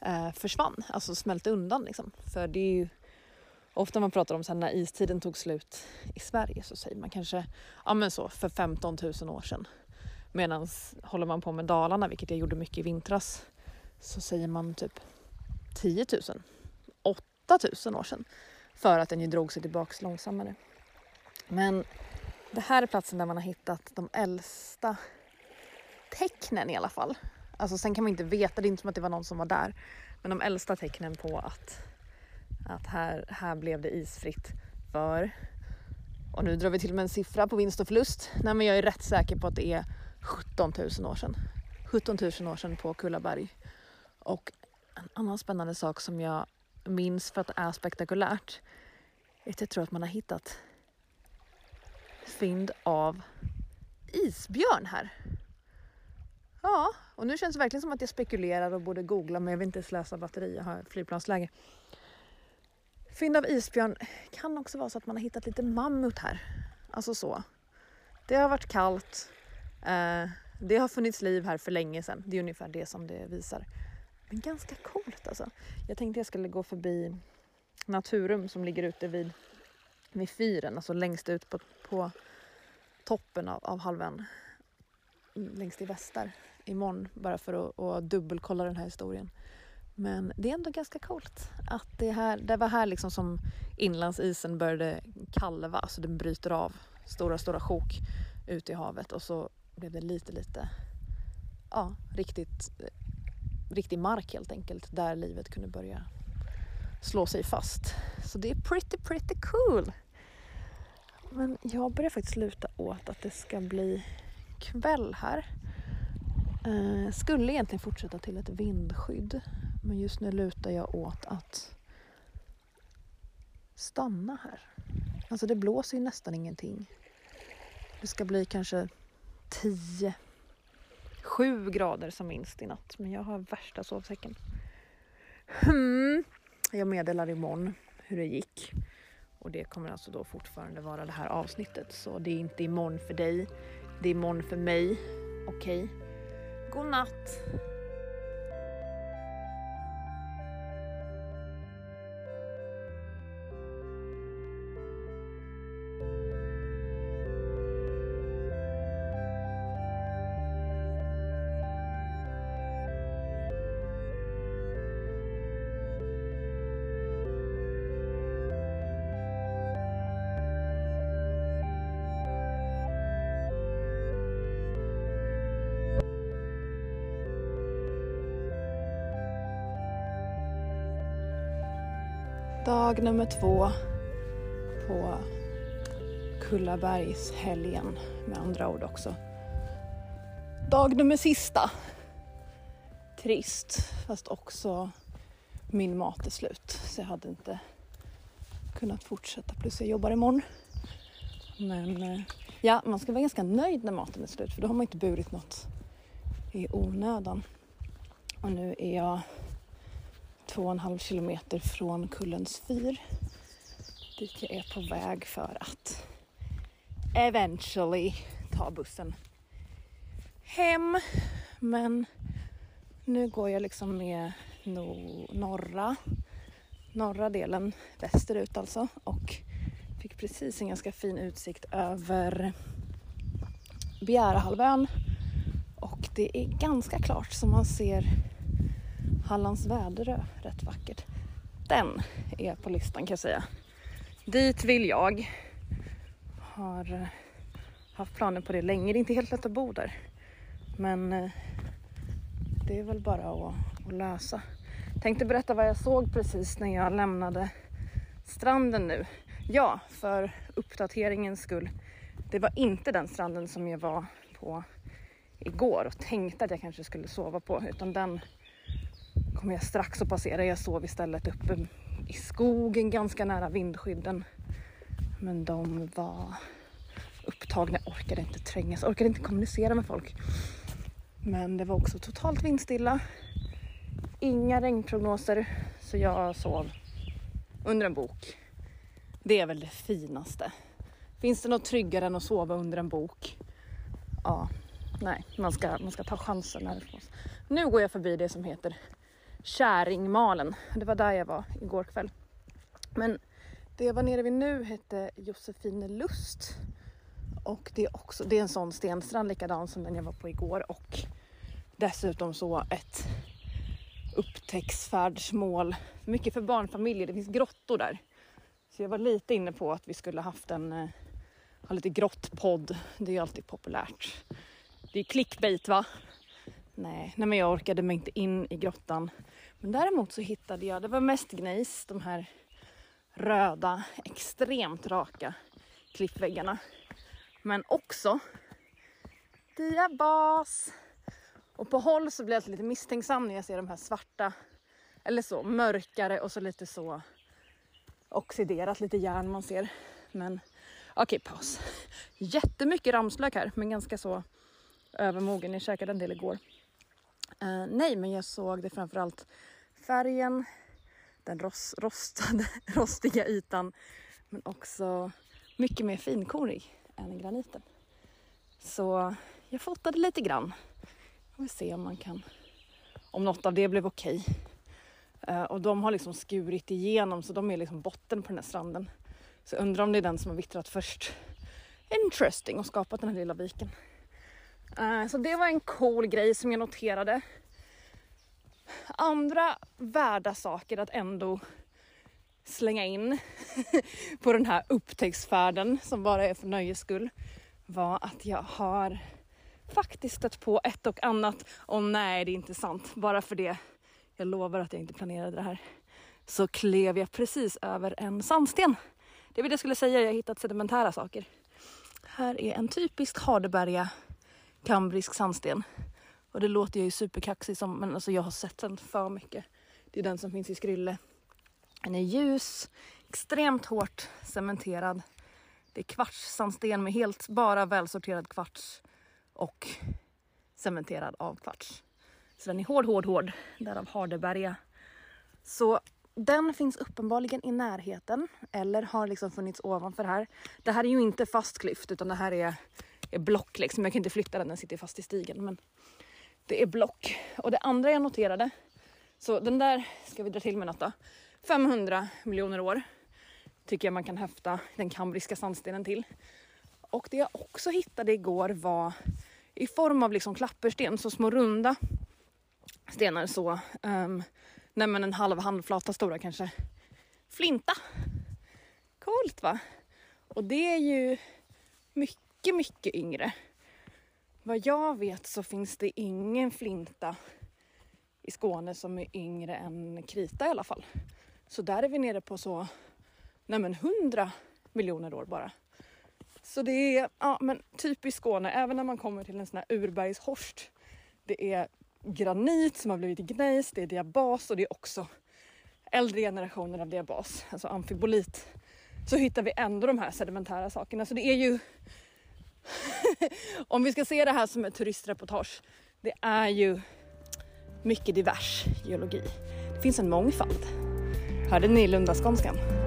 eh, försvann, alltså smälte undan liksom. För det är ju ofta man pratar om så här, när istiden tog slut i Sverige så säger man kanske ja men så för 15 000 år sedan. Medan håller man på med Dalarna, vilket jag gjorde mycket i vintras, så säger man typ 10 000, 8 000 år sedan. För att den ju drog sig tillbaks långsammare. Men det här är platsen där man har hittat de äldsta tecknen i alla fall. Alltså sen kan man inte veta, det är inte som att det var någon som var där. Men de äldsta tecknen på att, att här, här blev det isfritt för, och nu drar vi till med en siffra på vinst och förlust. Nej men jag är rätt säker på att det är 17 000 år sedan. 17 000 år sedan på Kullaberg. Och en annan spännande sak som jag minns för att det är spektakulärt är att jag tror att man har hittat fynd av isbjörn här. Ja, och nu känns det verkligen som att jag spekulerar och borde googla men jag vill inte slösa batteri, jag har flygplansläge. Fynd av isbjörn kan också vara så att man har hittat lite mammut här. Alltså så. Det har varit kallt. Eh, det har funnits liv här för länge sedan. Det är ungefär det som det visar. Men ganska coolt alltså. Jag tänkte jag skulle gå förbi Naturum som ligger ute vid, vid fyren, alltså längst ut på, på toppen av, av halvön. Längst i väster imorgon bara för att, att dubbelkolla den här historien. Men det är ändå ganska coolt att det, här, det var här liksom som inlandsisen började kalva, alltså den bryter av stora, stora sjok ut i havet och så blev det lite, lite, ja, riktigt, riktig mark helt enkelt där livet kunde börja slå sig fast. Så det är pretty, pretty cool. Men jag börjar faktiskt luta åt att det ska bli kväll här. Eh, skulle egentligen fortsätta till ett vindskydd. Men just nu lutar jag åt att stanna här. Alltså det blåser ju nästan ingenting. Det ska bli kanske 10, Sju grader som minst i natt. Men jag har värsta sovsäcken. Hmm. Jag meddelar imorgon hur det gick. Och det kommer alltså då fortfarande vara det här avsnittet. Så det är inte imorgon för dig. Det är imorgon för mig. Okej. Okay. God natt! Dag nummer två på Kullabergshelgen med andra ord också. Dag nummer sista. Trist, fast också min mat är slut så jag hade inte kunnat fortsätta. Plus jag jobbar imorgon. Men eh, ja, man ska vara ganska nöjd när maten är slut för då har man inte burit något i onödan. Och nu är jag två och en halv kilometer från Kullens fyr dit jag är på väg för att eventually ta bussen hem. Men nu går jag liksom med no norra, norra delen västerut alltså och fick precis en ganska fin utsikt över Bjärehalvön och det är ganska klart så man ser Hallands Väderö, rätt vackert. Den är på listan kan jag säga. Dit vill jag. Har eh, haft planer på det länge. Det är inte helt lätt att bo där. Men eh, det är väl bara att, att lösa. Tänkte berätta vad jag såg precis när jag lämnade stranden nu. Ja, för uppdateringens skull. Det var inte den stranden som jag var på igår och tänkte att jag kanske skulle sova på utan den kommer jag strax att passera. Jag sov istället uppe i skogen ganska nära vindskydden. Men de var upptagna. Jag orkade inte trängas, orkade inte kommunicera med folk. Men det var också totalt vindstilla. Inga regnprognoser, så jag sov under en bok. Det är väl det finaste. Finns det något tryggare än att sova under en bok? Ja, nej, man ska, man ska ta chansen. När Nu går jag förbi det som heter Käringmalen. Det var där jag var igår kväll. Men det jag var nere vid nu hette Josefine Lust. Och det är, också, det är en sån stenstrand likadan som den jag var på igår och dessutom så ett upptäcktsfärdsmål. Mycket för barnfamiljer, det finns grottor där. Så jag var lite inne på att vi skulle haft en, eh, ha lite grottpodd. Det är ju alltid populärt. Det är clickbait va? Nej, nej men jag orkade mig inte in i grottan. Men däremot så hittade jag, det var mest gnejs, de här röda, extremt raka klippväggarna. Men också diabas. Och på håll så blir jag lite misstänksam när jag ser de här svarta, eller så mörkare och så lite så oxiderat, lite järn man ser. Men okej, okay, paus. Jättemycket ramslök här, men ganska så övermogen. Jag käkade en del igår. Uh, nej, men jag såg det framförallt färgen, den rost, rostade, rostiga ytan, men också mycket mer finkornig än graniten. Så jag fotade lite grann. Vi får se om man kan, om något av det blev okej. Okay. Uh, och de har liksom skurit igenom så de är liksom botten på den här stranden. Så jag undrar om det är den som har vittrat först. Interesting och skapat den här lilla viken. Eh, så det var en cool grej som jag noterade. Andra värda saker att ändå slänga in på den här upptäcktsfärden som bara är för nöjes skull var att jag har faktiskt stött på ett och annat. Och nej, det är inte sant. Bara för det, jag lovar att jag inte planerade det här, så klev jag precis över en sandsten. det vill jag skulle säga, jag har hittat sedimentära saker. Här är en typisk Hardeberga kambrisk sandsten. Och det låter jag ju superkaxig som, men alltså jag har sett den för mycket. Det är den som finns i Skrylle. Den är ljus, extremt hårt cementerad. Det är kvartssandsten med helt bara välsorterad kvarts och cementerad av kvarts. Så den är hård, hård, hård. Därav Hardeberga. Så den finns uppenbarligen i närheten eller har liksom funnits ovanför här. Det här är ju inte fast klyft utan det här är, är block liksom. Jag kan inte flytta den, den sitter fast i stigen. Men det är block. Och det andra jag noterade, så den där ska vi dra till med något då. 500 miljoner år tycker jag man kan häfta den kambriska sandstenen till. Och det jag också hittade igår var i form av liksom klappersten, så små runda stenar så. Um, nej men en halv handflata stora kanske. Flinta. Coolt va? Och det är ju mycket, mycket mycket yngre. Vad jag vet så finns det ingen flinta i Skåne som är yngre än krita i alla fall. Så där är vi nere på så, nej men 100 miljoner år bara. Så det är ja, men typiskt Skåne, även när man kommer till en sån här urbergshorst. Det är granit som har blivit gnejs, det är diabas och det är också äldre generationer av diabas, alltså amfibolit. Så hittar vi ändå de här sedimentära sakerna. Så det är ju, om vi ska se det här som ett turistreportage, det är ju mycket divers geologi. Det finns en mångfald. Hörde ni lundaskånskan?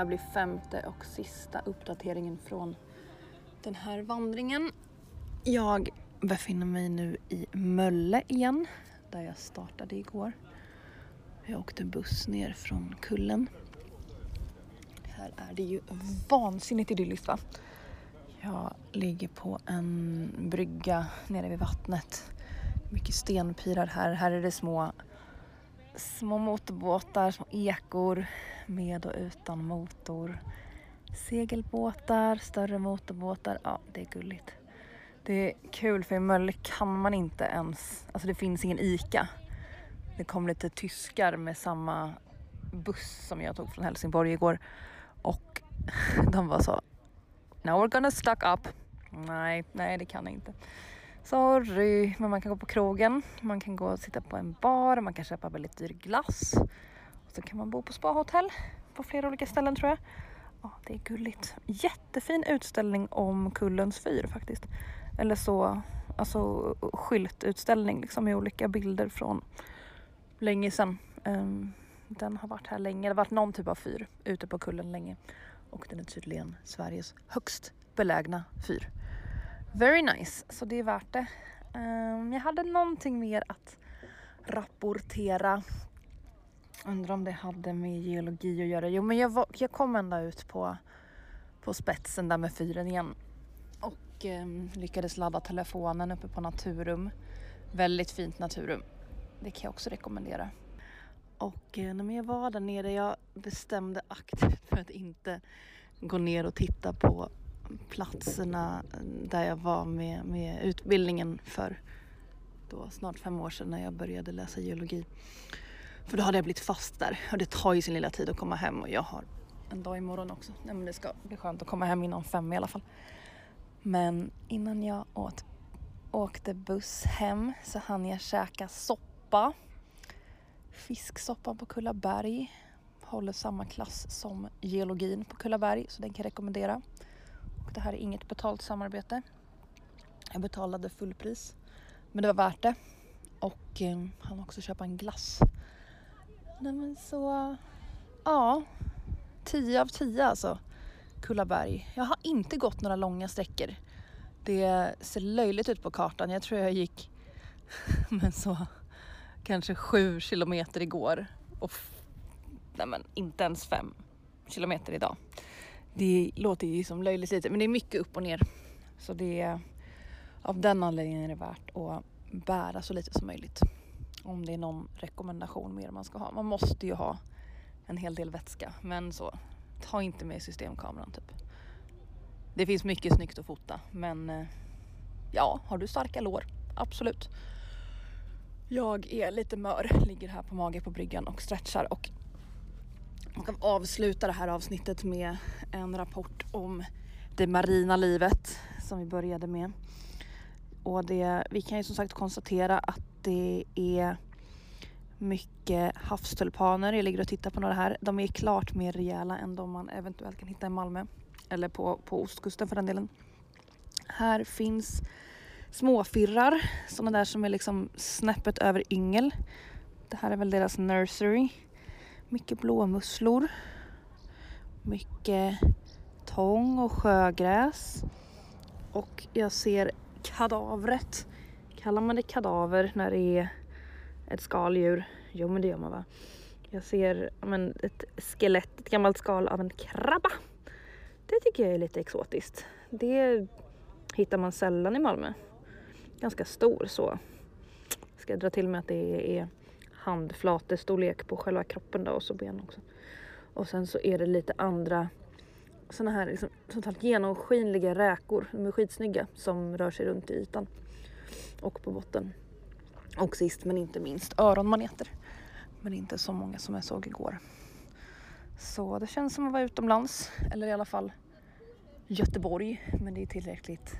Här blir femte och sista uppdateringen från den här vandringen. Jag befinner mig nu i Mölle igen, där jag startade igår. Jag åkte buss ner från kullen. Här är det ju vansinnigt idylliskt va? Jag ligger på en brygga nere vid vattnet. Mycket stenpirar här. Här är det små små motorbåtar, små ekor med och utan motor. Segelbåtar, större motorbåtar. Ja, det är gulligt. Det är kul för i Mölle kan man inte ens, alltså det finns ingen ICA. Det kom lite tyskar med samma buss som jag tog från Helsingborg igår och de var så Now we're gonna stuck up. Nej, nej det kan jag inte. Sorry, men man kan gå på krogen, man kan gå och sitta på en bar, man kan köpa väldigt dyr glass. Och så kan man bo på spahotell på flera olika ställen tror jag. Ja, det är gulligt. Jättefin utställning om Kullens fyr faktiskt. Eller så, alltså skyltutställning liksom med olika bilder från länge sedan. Um, den har varit här länge. Det har varit någon typ av fyr ute på kullen länge. Och den är tydligen Sveriges högst belägna fyr. Very nice, så det är värt det. Um, jag hade någonting mer att rapportera. Undrar om det hade med geologi att göra. Jo, men jag, var, jag kom ända ut på, på spetsen där med fyren igen och um, lyckades ladda telefonen uppe på Naturum. Väldigt fint Naturum. Det kan jag också rekommendera. Och eh, när jag var där nere, jag bestämde aktivt för att inte gå ner och titta på platserna eh, där jag var med, med utbildningen för då snart fem år sedan när jag började läsa geologi. För då hade jag blivit fast där och det tar ju sin lilla tid att komma hem och jag har en dag imorgon också. Nej, men det ska bli skönt att komma hem innan fem i alla fall. Men innan jag åt, åkte buss hem så hann jag käka soppa. Fisksoppa på Kullaberg. Håller samma klass som geologin på Kullaberg så den kan jag rekommendera. Och det här är inget betalt samarbete. Jag betalade fullpris. Men det var värt det. Och eh, han också köpa en glass. Nej men så, ja. 10 av 10 alltså. Kullaberg. Jag har inte gått några långa sträckor. Det ser löjligt ut på kartan. Jag tror jag gick men så kanske 7 kilometer igår och nej men inte ens 5 kilometer idag det låter ju som löjligt lite men det är mycket upp och ner. Så det är av den anledningen är det värt att bära så lite som möjligt. Om det är någon rekommendation mer man ska ha. Man måste ju ha en hel del vätska men så ta inte med systemkameran typ. Det finns mycket snyggt att fota men eh, ja, har du starka lår? Absolut. Jag är lite mör, ligger här på mage på bryggan och stretchar och jag kan avsluta det här avsnittet med en rapport om det marina livet som vi började med. Och det, vi kan ju som sagt konstatera att det är mycket havstulpaner. Jag ligger och tittar på några här. De är klart mer rejäla än de man eventuellt kan hitta i Malmö. Eller på, på ostkusten för den delen. Här finns småfirrar, sådana där som är liksom snäppet över yngel. Det här är väl deras nursery. Mycket blåmusslor. Mycket tång och sjögräs. Och jag ser kadavret. Kallar man det kadaver när det är ett skaldjur? Jo men det gör man va? Jag ser men, ett skelett, ett gammalt skal av en krabba. Det tycker jag är lite exotiskt. Det hittar man sällan i Malmö. Ganska stor så. Ska jag dra till med att det är handflatestorlek på själva kroppen då och så ben också. Och sen så är det lite andra såna här liksom, totalt genomskinliga räkor. De är skitsnygga som rör sig runt i ytan och på botten. Och sist men inte minst öronmaneter. Men inte så många som jag såg igår. Så det känns som att vara utomlands eller i alla fall Göteborg. Men det är tillräckligt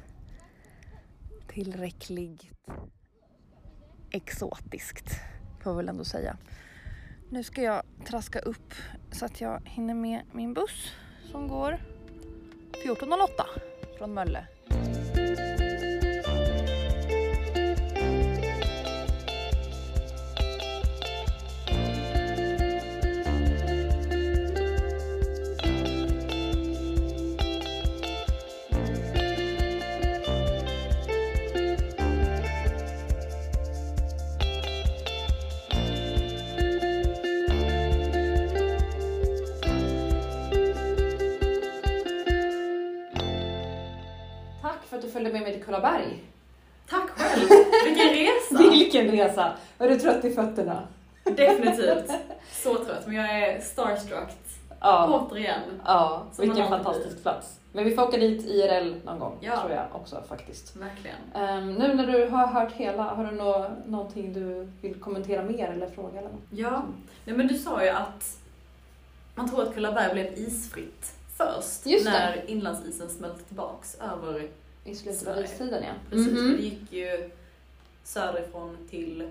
tillräckligt exotiskt får jag väl ändå säga. Nu ska jag traska upp så att jag hinner med min buss som går 14.08 från Mölle. Kullaberg. Tack själv! Vilken resa! Vilken resa! Är du trött i fötterna? Definitivt. Så trött, men jag är starstruck. Ja. Återigen. Ja, Som vilken fantastisk plats. Men vi får åka dit IRL någon gång, Ja. tror jag också faktiskt. Verkligen. Ehm, nu när du har hört hela, har du nå, någonting du vill kommentera mer eller fråga eller något? Ja, nej, men du sa ju att man tror att Kullaberg blev isfritt först Just det. när inlandsisen smälte tillbaks över I slutet av istiden ja. Precis, Mhm. för det gick ju söderifrån till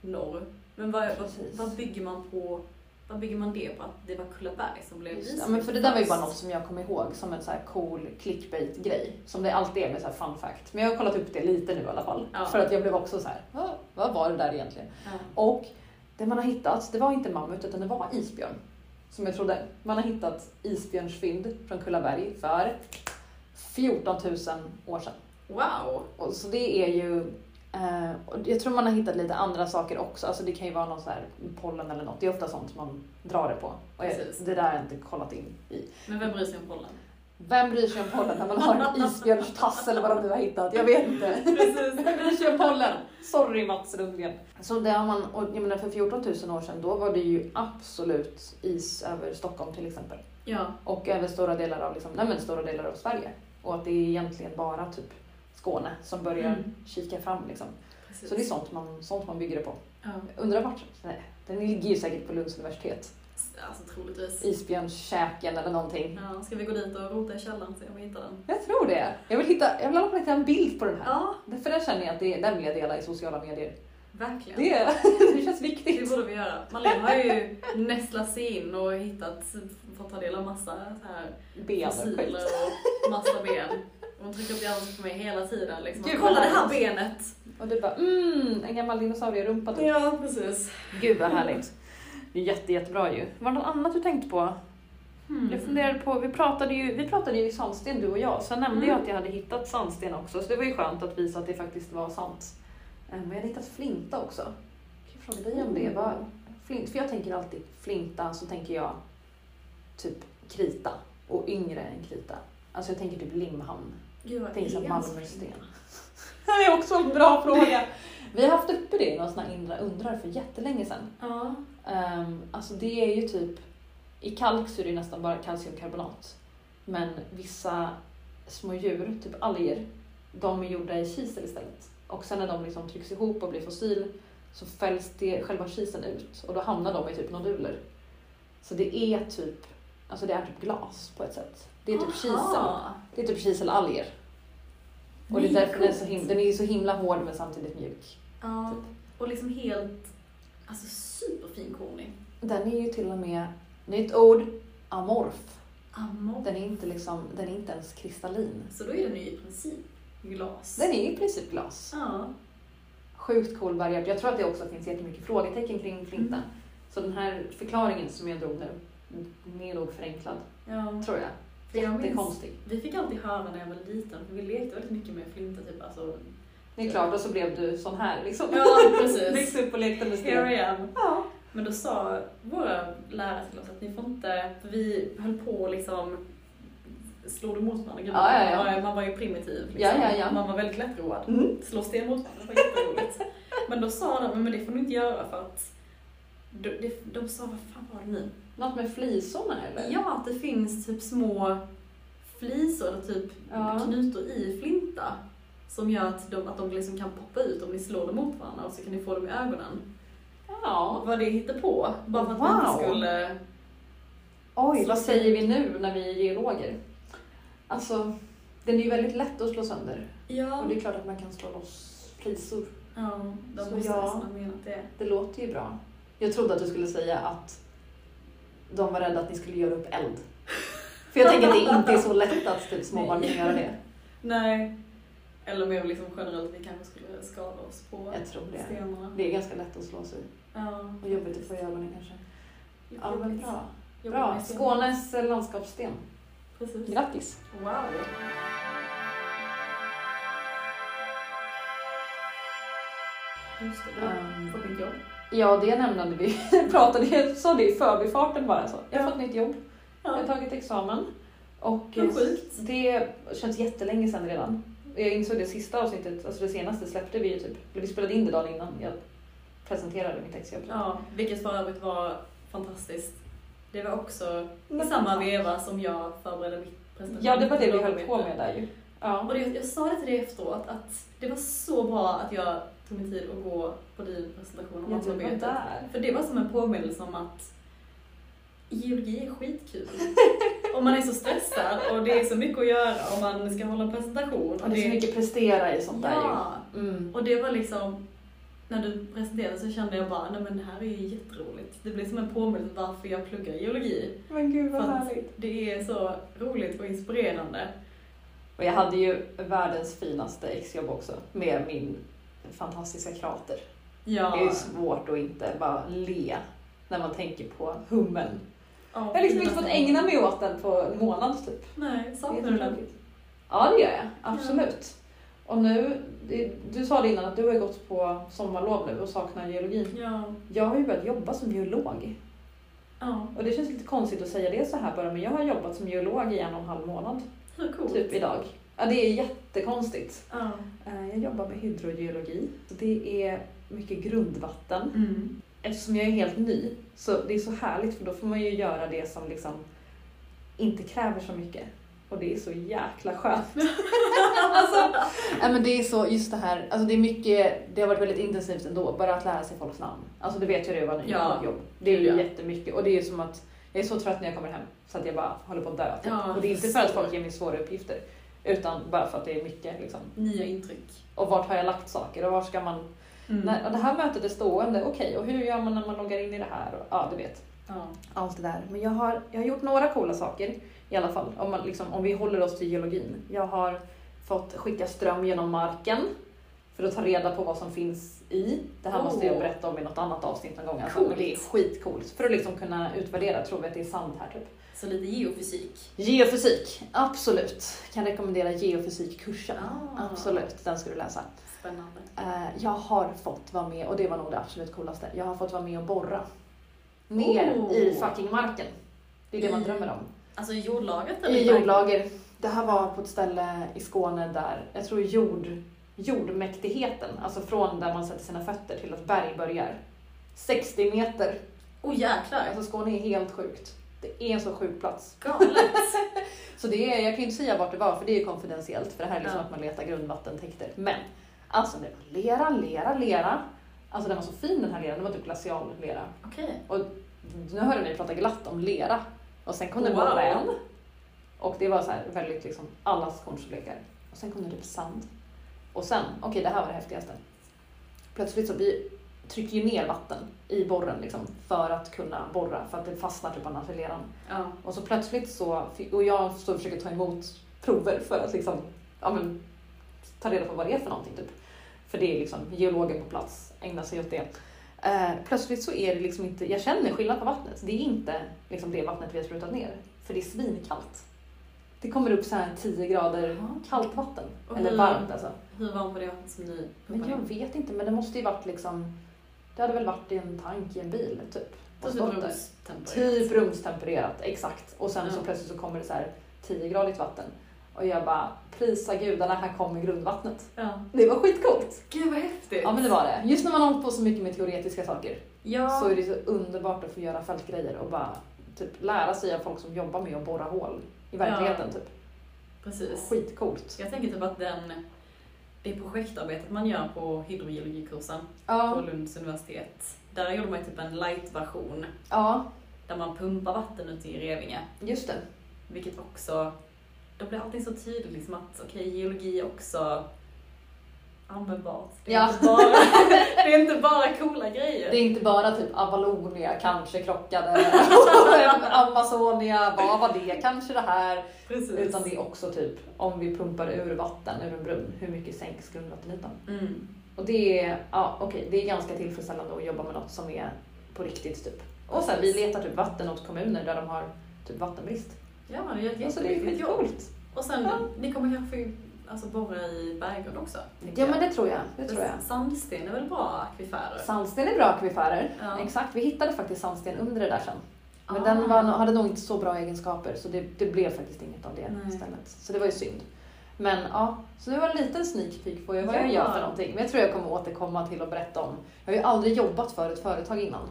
norr. Men vad, vad, vad bygger man på? Vad bygger man det på? Att det var Kullaberg som blev Just Ja, men för det där var ju bara något som jag kom ihåg som en så cool clickbait-grej. Som det alltid är med så fun fact. Men jag har kollat upp det lite nu i alla fall. Ja. För att jag blev också så här, "Va? vad var det där egentligen? Ja. Och det man har hittat, det var inte mammut utan det var isbjörn. Som jag trodde. Man har hittat isbjörnsfynd från Kullaberg för 14 000 år sedan. Wow! Och så det är ju, eh, och jag tror man har hittat lite andra saker också. Alltså det kan ju vara någon så här pollen eller något. Det är ofta sånt man drar det på. Och jag, det där har jag inte kollat in i. Men vem bryr sig om pollen? Vem bryr sig om pollen när man har en isbjörnstass eller vad de nu har hittat? Jag vet inte. Precis. Vem bryr sig om pollen? Sorry Mats Lundgren. Så det har man, och jag menar för 14 000 år sedan då var det ju absolut is över Stockholm till exempel. Ja, Och över stora delar av, liksom, nej men stora delar av Sverige. Och att det är egentligen bara typ Skåne som börjar Mm. kika fram liksom. precis. Så det är sånt man, sånt man bygger det på. Ja, Undrar vart? Nej, den ligger ju säkert på Lunds universitet. alltså troligtvis. Isbjörnskäken eller någonting. Ja, ska vi gå dit och rota i källaren och se om vi hittar den? Jag tror det. Jag vill hitta, jag vill alla hitta en bild på den här. Ja, För den känner jag att det, den vill jag dela i sociala medier. verkligen. Det, det känns Det viktigt. borde vi göra. Malin har ju nästlat sig in och hittat, fått ta del av massa så här fossiler och massa ben. Och hon trycker upp hjärnan på mig hela tiden liksom. Gud, Kolla det här benet! Och du bara mm, en gammal dinosaurierumpa typ. Ja, precis. Gud vad härligt. Det är jätte, jättebra ju. Var det något annat du tänkte på? Hmm. Jag funderade på, vi pratade ju, vi pratade ju sandsten du och jag, jag nämnde Mm. jag att jag hade hittat sandsten också, så det var ju skönt att visa att det faktiskt var sant. Eh, Men jag hade hittat flinta också. Kan jag fråga dig om det? Mm. Vad, flint, för jag tänker alltid flinta, så tänker jag typ krita och yngre än krita. Alltså jag tänker typ Limhamn. Gud vad är Malmösten. Det är också en bra fråga. Vi har haft uppe det i någon sån här inre undrar för jättelänge sedan. Ja. Um, alltså det är ju typ, i kalk så är det nästan bara kalciumkarbonat. Men vissa små djur, typ alger, de är gjorda i kisel istället. Och sen när de liksom trycks ihop och blir fossil så fälls det, själva kiseln ut och då hamnar de i typ noduler. Så det är typ, alltså det är typ glas på ett sätt. Det är typ kisel. Aha. Det är typ kiselalger. Och det är därför den är, så himla, den är så himla hård men samtidigt mjuk. Ja. Typ. Och liksom helt, alltså superfinkornig. Den är ju till och med, nytt ord, amorf. Amor. Den är inte, liksom, den är inte ens kristallin. Så då är den ju i princip glas. Den är i princip glas. Ja. Sjukt cool variant. Jag tror att det också finns jättemycket frågetecken kring flinta. Mm. Så den här förklaringen som jag drog nu, är nog förenklad, ja. tror jag. Jättekonstig. Vi fick alltid höra när jag var liten, för vi lekte väldigt mycket med flinta typ. Alltså, Det är klart, och så blev du sån här liksom. ja, precis. Växte upp och lekte med sten. Here I am. Ja. Men då sa våra lärare till oss att ni får inte, för vi höll på liksom slå mot varandra. Gud, Ja, ja, ja. Man, var, ju primitiv. Liksom. Man var väldigt lättroad. Mm. Slå sten mot varandra var jätteroligt. men då sa de, men det får ni inte göra för att de, de, de sa, vad fan var det nu? Något med flisorna eller? Ja, att det finns typ små flisor eller typ Ja. knutor i flinta som gör att de, att de liksom kan poppa ut om ni slår dem mot varandra och så kan ni få dem i ögonen. Ja. Vad det hittar på bara för att vi Wow. inte skulle... Oj, vad säger vi nu när vi är geologer? Alltså, den är ju väldigt lätt att slå sönder. Ja, Och det är klart att man kan slå loss flisor. ja de Så måste ja. nästan ha menat det. Det låter ju bra. Jag trodde att du skulle säga att de var rädda att ni skulle göra upp eld. För jag tänker att det inte är så lätt att typ småbarn kan göra det. Nej. Eller mer liksom generellt, vi kanske skulle skada oss på Jag tror det. stenarna. Det är ganska lätt att slå sig. Ja. Och jobbigt att få i ögonen kanske. Ja men bra. Bra. Skånes eh, landskapssten. Precis. Grattis. Wow. Just det, du Um, fått nytt jobb. Ja, det nämnde vi. pratade, jag sa det i förbifarten bara. Så. Jag har fått nytt jobb. Jag har tagit examen. Och eh, det känns jättelänge sedan redan. Jag insåg det sista avsnittet, alltså det senaste släppte vi ju typ, vi spelade in det dagen innan jag presenterade mitt exjobb. Ja, vilket för övrigt var fantastiskt. Det var också i samma veva som jag förberedde mitt presentation. Ja, det var det vi höll på med där ju. Ja. Och det, jag sa det till dig efteråt att det var så bra att jag tog mig tid att gå på din presentation om mansarbetet. där. För det var som en påminnelse om att geologi är skitkul. och man är så stressad och det är så mycket att göra och man ska hålla en presentation. Och det är så mycket prestera i sånt där Ja, ju. Mm. och det var liksom när du presenterade så kände jag bara, nej men det här är ju jätteroligt. Det blev som en påminnelse varför jag pluggar geologi. Men gud vad För härligt. det är så roligt och inspirerande. Och jag hade ju världens finaste exjobb också med min fantastiska krater. Ja. Det är ju svårt att inte bara le när man tänker på hummen. Ja, Jag har liksom inte fått ägna mig åt den på en månad typ. Nej, saknar du den? Ja, det gör jag. Absolut. Och nu, du sa det innan att du har gått på sommarlov nu och saknar geologin. Ja. Jag har ju börjat jobba som geolog. Ja, Och det känns lite konstigt att säga det så här bara, men jag har jobbat som geolog i en och en halv månad. coolt? Typ idag. Ja, det är jättekonstigt. Ja. Eh, Jag jobbar med hydrogeologi. Så Det är mycket grundvatten. Mm. Eftersom jag är helt ny, så det är så härligt för då får man ju göra det som liksom inte kräver så mycket. Och det är så jäkla skönt. alltså, nej men det är så, just det här, alltså det är mycket, det har varit väldigt intensivt ändå, bara att lära sig folks namn. Alltså det vet jag det var ny Ja. jobb. Det är ju Ja. jättemycket och det är som att jag är så trött när jag kommer hem så att jag bara håller på att dö. Typ. Ja, och det är inte för att folk ger mig svåra uppgifter, utan bara för att det är mycket liksom. Nya intryck. Och vart har jag lagt saker och var ska man Mm. Och det här mötet är stående, okej, och hur gör man när man loggar in i det här? Och, ja, du vet. Ja. Allt det där. Men jag har, jag har gjort några coola saker i alla fall, om, man, liksom, om vi håller oss till geologin. Jag har fått skicka ström genom marken för att ta reda på vad som finns i. Det här måste jag Oh. berätta om i något annat avsnitt någon gång. Alltså. Men det är skitcoolt. För att liksom kunna utvärdera, tror vi att det är sand här typ. Så lite geofysik. Geofysik, absolut. Kan rekommendera geofysikkursen. Ah. Absolut, den ska du läsa. Spännande. Eh, jag har fått vara med, och det var nog det absolut coolaste, jag har fått vara med och borra. Ner Oh. i fucking marken. Det är det man I- drömmer om. Alltså jordlagret eller? I jordlager. Det här var på ett ställe i Skåne där, jag tror jord, jordmäktigheten, alltså från där man sätter sina fötter till att berg börjar. 60 meter. Oh jäklar, Alltså Skåne är helt sjukt. Det är en så sjuk plats. galet. Så det är, jag kan ju inte säga vart det var för det är ju konfidentiellt för det här är liksom Ja. att man letar grundvattentäkter. Men alltså det var lera, lera, lera. Alltså den var så fin den här leran, det var typ glaciallera. Okej. Nu hörde ni prata glatt om lera. Och sen kom det Wow. morän. Och det var så här väldigt liksom allas kornstorlekar. Och sen kom det typ sand. Och sen, okej det här var det häftigaste. Plötsligt så vi trycker ju ner vatten i borren liksom för att kunna borra för att det fastnar typ annars i leran. Ja. Och så plötsligt så, och jag står och försöker ta emot prover för att liksom, ja men, ta reda på vad det är för någonting typ. För det är liksom geologen på plats ägnar sig åt det. Eh, plötsligt så är det liksom inte, jag känner skillnad på vattnet. Det är inte liksom det vattnet vi har sprutat ner. För det är svinkallt. Det kommer upp så här 10 grader Jaha. kallt vatten. Och Eller hur- varmt alltså. Hur varmt var det vattnet som ni Men pumpade jag in? vet inte, men det måste ju varit liksom, det hade väl varit i en tank i en bil typ. Och Typ rumstempererat. Typ rumstempererat, exakt. Och sen så Ja. plötsligt så kommer det så här 10-gradigt vatten. Och jag bara, prisa gudarna, här kommer grundvattnet. Ja. Det var skitcoolt! Gud vad häftigt. Ja men det var det. Just när man har hållit på så mycket med teoretiska saker Ja. så är det så underbart att få göra fältgrejer och bara typ lära sig av folk som jobbar med att borra hål i verkligheten. Typ. Precis. Skitcoolt. Jag tänker typ att den, det projektarbetet man gör på hydrogeologikursen på Ja, Lunds universitet, där gjorde man ju typ en light-version ja, där man pumpar vatten ute i Revinge. just det. Vilket också, då blir allting så tydligt liksom att okej, geologi är också användbart. Det är, Ja. inte bara, det är inte bara coola grejer. Det är inte bara typ Avalonia kanske krockade, Amazonia, vad var det, kanske det här. Precis. Utan det är också typ om vi pumpar ur vatten ur en brunn, hur mycket sänks grundvattenytan? Mm. Och det är, ja, okej, det är ganska tillfredsställande att jobba med något som är på riktigt typ. Och sen vi letar typ vatten åt kommuner där de har typ vattenbrist. Ja, det är ett Alltså det är skitcoolt. Och sen, Ja. ni kommer kanske alltså, borra i berggrund också? Ja men det tror jag. Det tror jag. Sandsten är väl bra akvifärer? Sandsten är bra akvifärer. Ja. Exakt, vi hittade faktiskt sandsten under det där sen. Men Ah. den var, hade nog inte så bra egenskaper så det, det blev faktiskt inget av det Nej. istället. Så det var ju synd. Men ja, så det var en liten sneak peek på vad jag Ja. gör för någonting. Men jag tror jag kommer återkomma till att berätta om. Jag har ju aldrig jobbat för ett företag innan.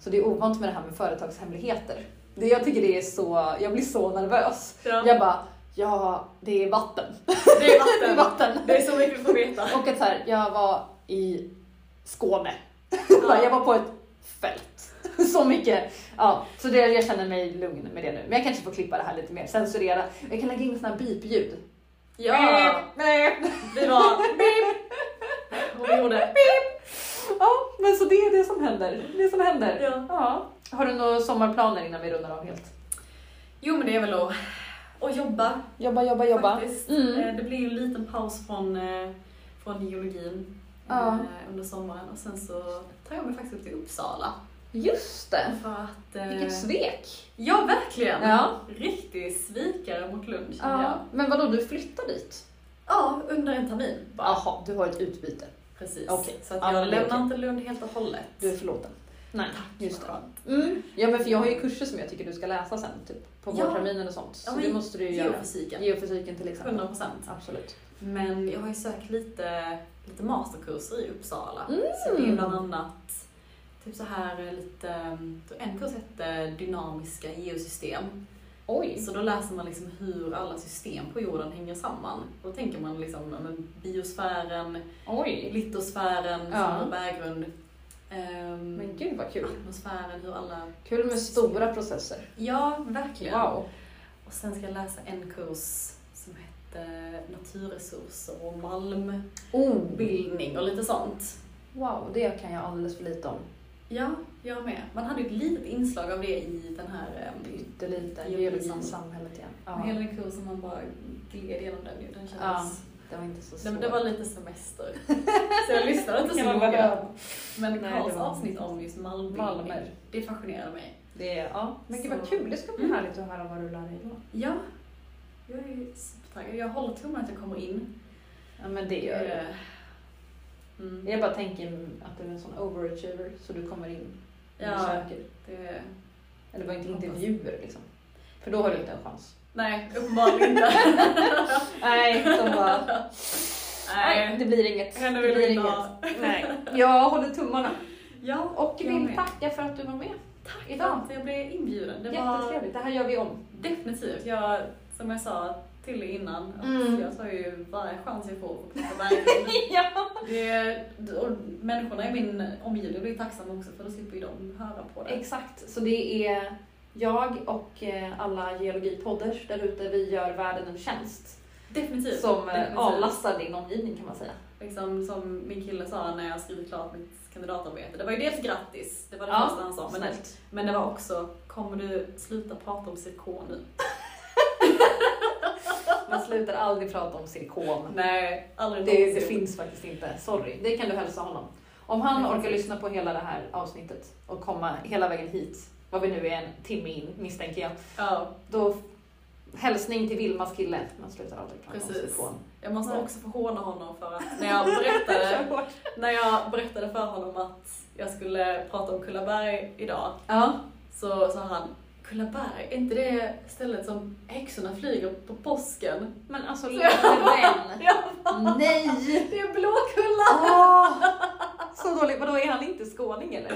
Så det är ovant med det här med företagshemligheter. Det, jag tycker det är så, jag blir så nervös. Ja. Jag bara, ja det är vatten. Det är Det är vatten. vatten. Det är så mycket vi får veta. Och att så här, jag var i Skåne. Ja. jag var på ett fält. Så mycket. Ja, så det, jag känner mig lugn med det nu. Men jag kanske får klippa det här lite mer, censurera. Jag kan lägga in såna här beep-ljud. Ja, vi var beep. Och vi gjorde beep. Ja, men så det är det som händer. Det som händer. Ja. Ja. Har du några sommarplaner innan vi rundar av helt? Jo men det är väl att, att jobba Jobba, jobba, jobba. Mm. Eh, Det blir ju en liten paus från, eh, från geologin Ja. eh, under sommaren och sen så tar jag mig faktiskt upp till Uppsala. Just det. För att... Vilket svek. Ja, verkligen! Ja. Riktig svikare mot Lund känner jag. Ja. Men vadå, du flyttar dit? Ja, under en termin bara. Jaha, du har ett utbyte. Precis. Okej. Så att Ja, jag är lämnar okej. inte Lund helt och hållet. Du är förlåten. Nej, just det. Mm. Ja men för jag har ju kurser som jag tycker du ska läsa sen, typ på Ja. vårterminen och sånt. Så Ja, det måste du ju göra. Geofysiken. Geofysiken till exempel. 100 procent. Absolut. Men jag har ju sökt lite, lite masterkurser i Uppsala. Mm. Så det är bland annat typ så här lite, en kurs hette dynamiska geosystem. Oj. Så då läser man liksom hur alla system på jorden hänger samman. Och då tänker man liksom biosfären, Oj. litosfären Ja. som berggrund. Ehm, Men gud vad kul. atmosfären, hur alla... Kul med stora processer. Ja, verkligen. Wow. Och sen ska jag läsa en kurs som hette naturresurser och Oh. malmbildning och lite sånt. Wow, det kan jag alldeles för lite om. Ja, jag med. Man hade ett litet inslag av det i den här ehm, Pyttelite. Geologi. Geologi samhället igen. ja. Ja. hela den kursen, man bara gled igenom den ju. Den Ja, kändes... det var inte så svårt. det var lite semester. Så jag lyssnade inte så noga. Men Nej, Karls avsnitt om just Malmer. det fascinerar mig. Det ja. Men gud vad kul. Det ska bli Mm. härligt att höra vad du lär dig då. Ja, jag är supertaggad. Jag håller tummarna att jag kommer in. Ja men det gör du. Eh, Mm. Jag bara tänker att du är en sån overachiever så du kommer in och Ja, söker. det... Eller var inte intervjuer liksom. För då har du inte en chans. Nej, uppenbarligen inte. Nej, de bara... Nej, det blir inget. Henne det vill blir vi inte inget. Nej. Jag håller tummarna. Ja, Och jag vill med. tacka för att du var med Tack idag. för att jag blev inbjuden. Det var Jättetrevligt. Det här gör vi om. definitivt. Jag, som jag sa till dig innan, att Mm. jag tar ju varje chans jag får för att prata ja. Det, och människorna i min omgivning blir tacksamma också för då slipper ju de höra på det. Exakt. Så det är jag och eh, alla geologipodders där ute, vi gör världen en tjänst. Definitivt. Som eh, definitivt. avlastar din omgivning kan man säga. Liksom, som min kille sa när jag skrivit klart mitt kandidatarbete. Det var ju dels grattis, det var det Ja, första han sa. Men Snällt. men det var också, kommer du sluta prata om silikon nu? Man slutar aldrig prata om silikon. Nej, aldrig Det, det finns faktiskt inte. Sorry. Det kan du hälsa honom. Om han orkar lyssna på hela det här avsnittet och komma hela vägen hit, vad vi nu är en timme in misstänker jag, Ja, då hälsning till Vilmas kille. Man slutar aldrig prata Precis. jag måste också få håna honom för att när jag berättade, när jag berättade för honom att jag skulle prata om Kullaberg idag Ja. så sa han Kullaberg, är inte det stället som häxorna flyger på påsken? Men alltså Så lille vän. Nej! det är Blåkulla! Åh, så dåligt. Vadå, är han inte skåning eller?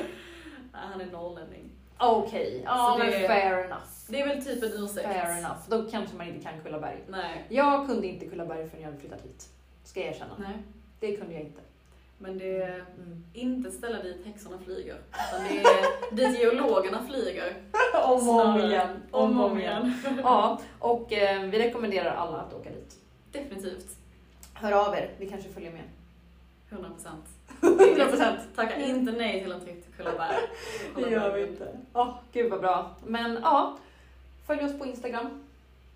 Nej, han är norrlänning. Okej, ja Så men det- fair enough. Det är väl typ en ursäkt. Fair enough. Då kanske man inte kan Kullaberg. Nej. Jag kunde inte Kullaberg förrän jag hade flyttat hit. Ska jag erkänna. Nej. Det kunde jag inte. Men det är Mm. inte ställa dit häxorna flyger. Utan det är dit geologerna flyger. Om och om igen. Om och om igen. Ja, och eh, vi rekommenderar alla att åka dit. Definitivt. Hör av er, vi kanske följer med. 100 procent. 100%. Tacka inte nej till en trip till Kullaberg. Det gör vi inte. Åh, gud vad bra. Men ja, följ oss på Instagram.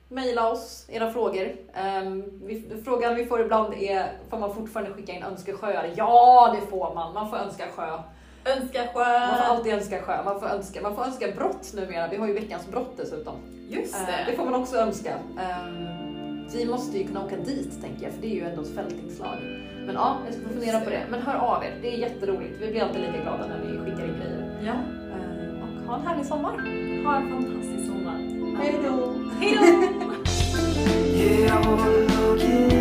Maila oss era frågor. Ehm, vi, frågan vi får ibland är, får man fortfarande skicka in önskesjöar? Ja, det får man. Man får önska sjö. Önska Man får sjö. alltid önska sjö. Man får önska, man får önska brott numera. Vi har ju veckans brott dessutom. Just det. det får man också önska. Vi måste ju kunna åka dit tänker jag, för det är ju ändå ett fältinslag. Men ja, jag ska få fundera på det. Men hör av er, det är jätteroligt. Vi blir alltid lika glada när ni skickar in grejer. Ja. Ehm, och ha en härlig sommar. Ha en fantastisk sommar. Hej då! Hej då!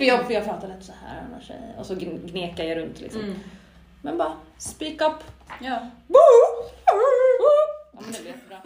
för, jag, för jag pratar lätt så här annars. Och så gn- gnekar jag runt liksom. Mm. Men bara speak up. Ja. Ja men det blir jättebra.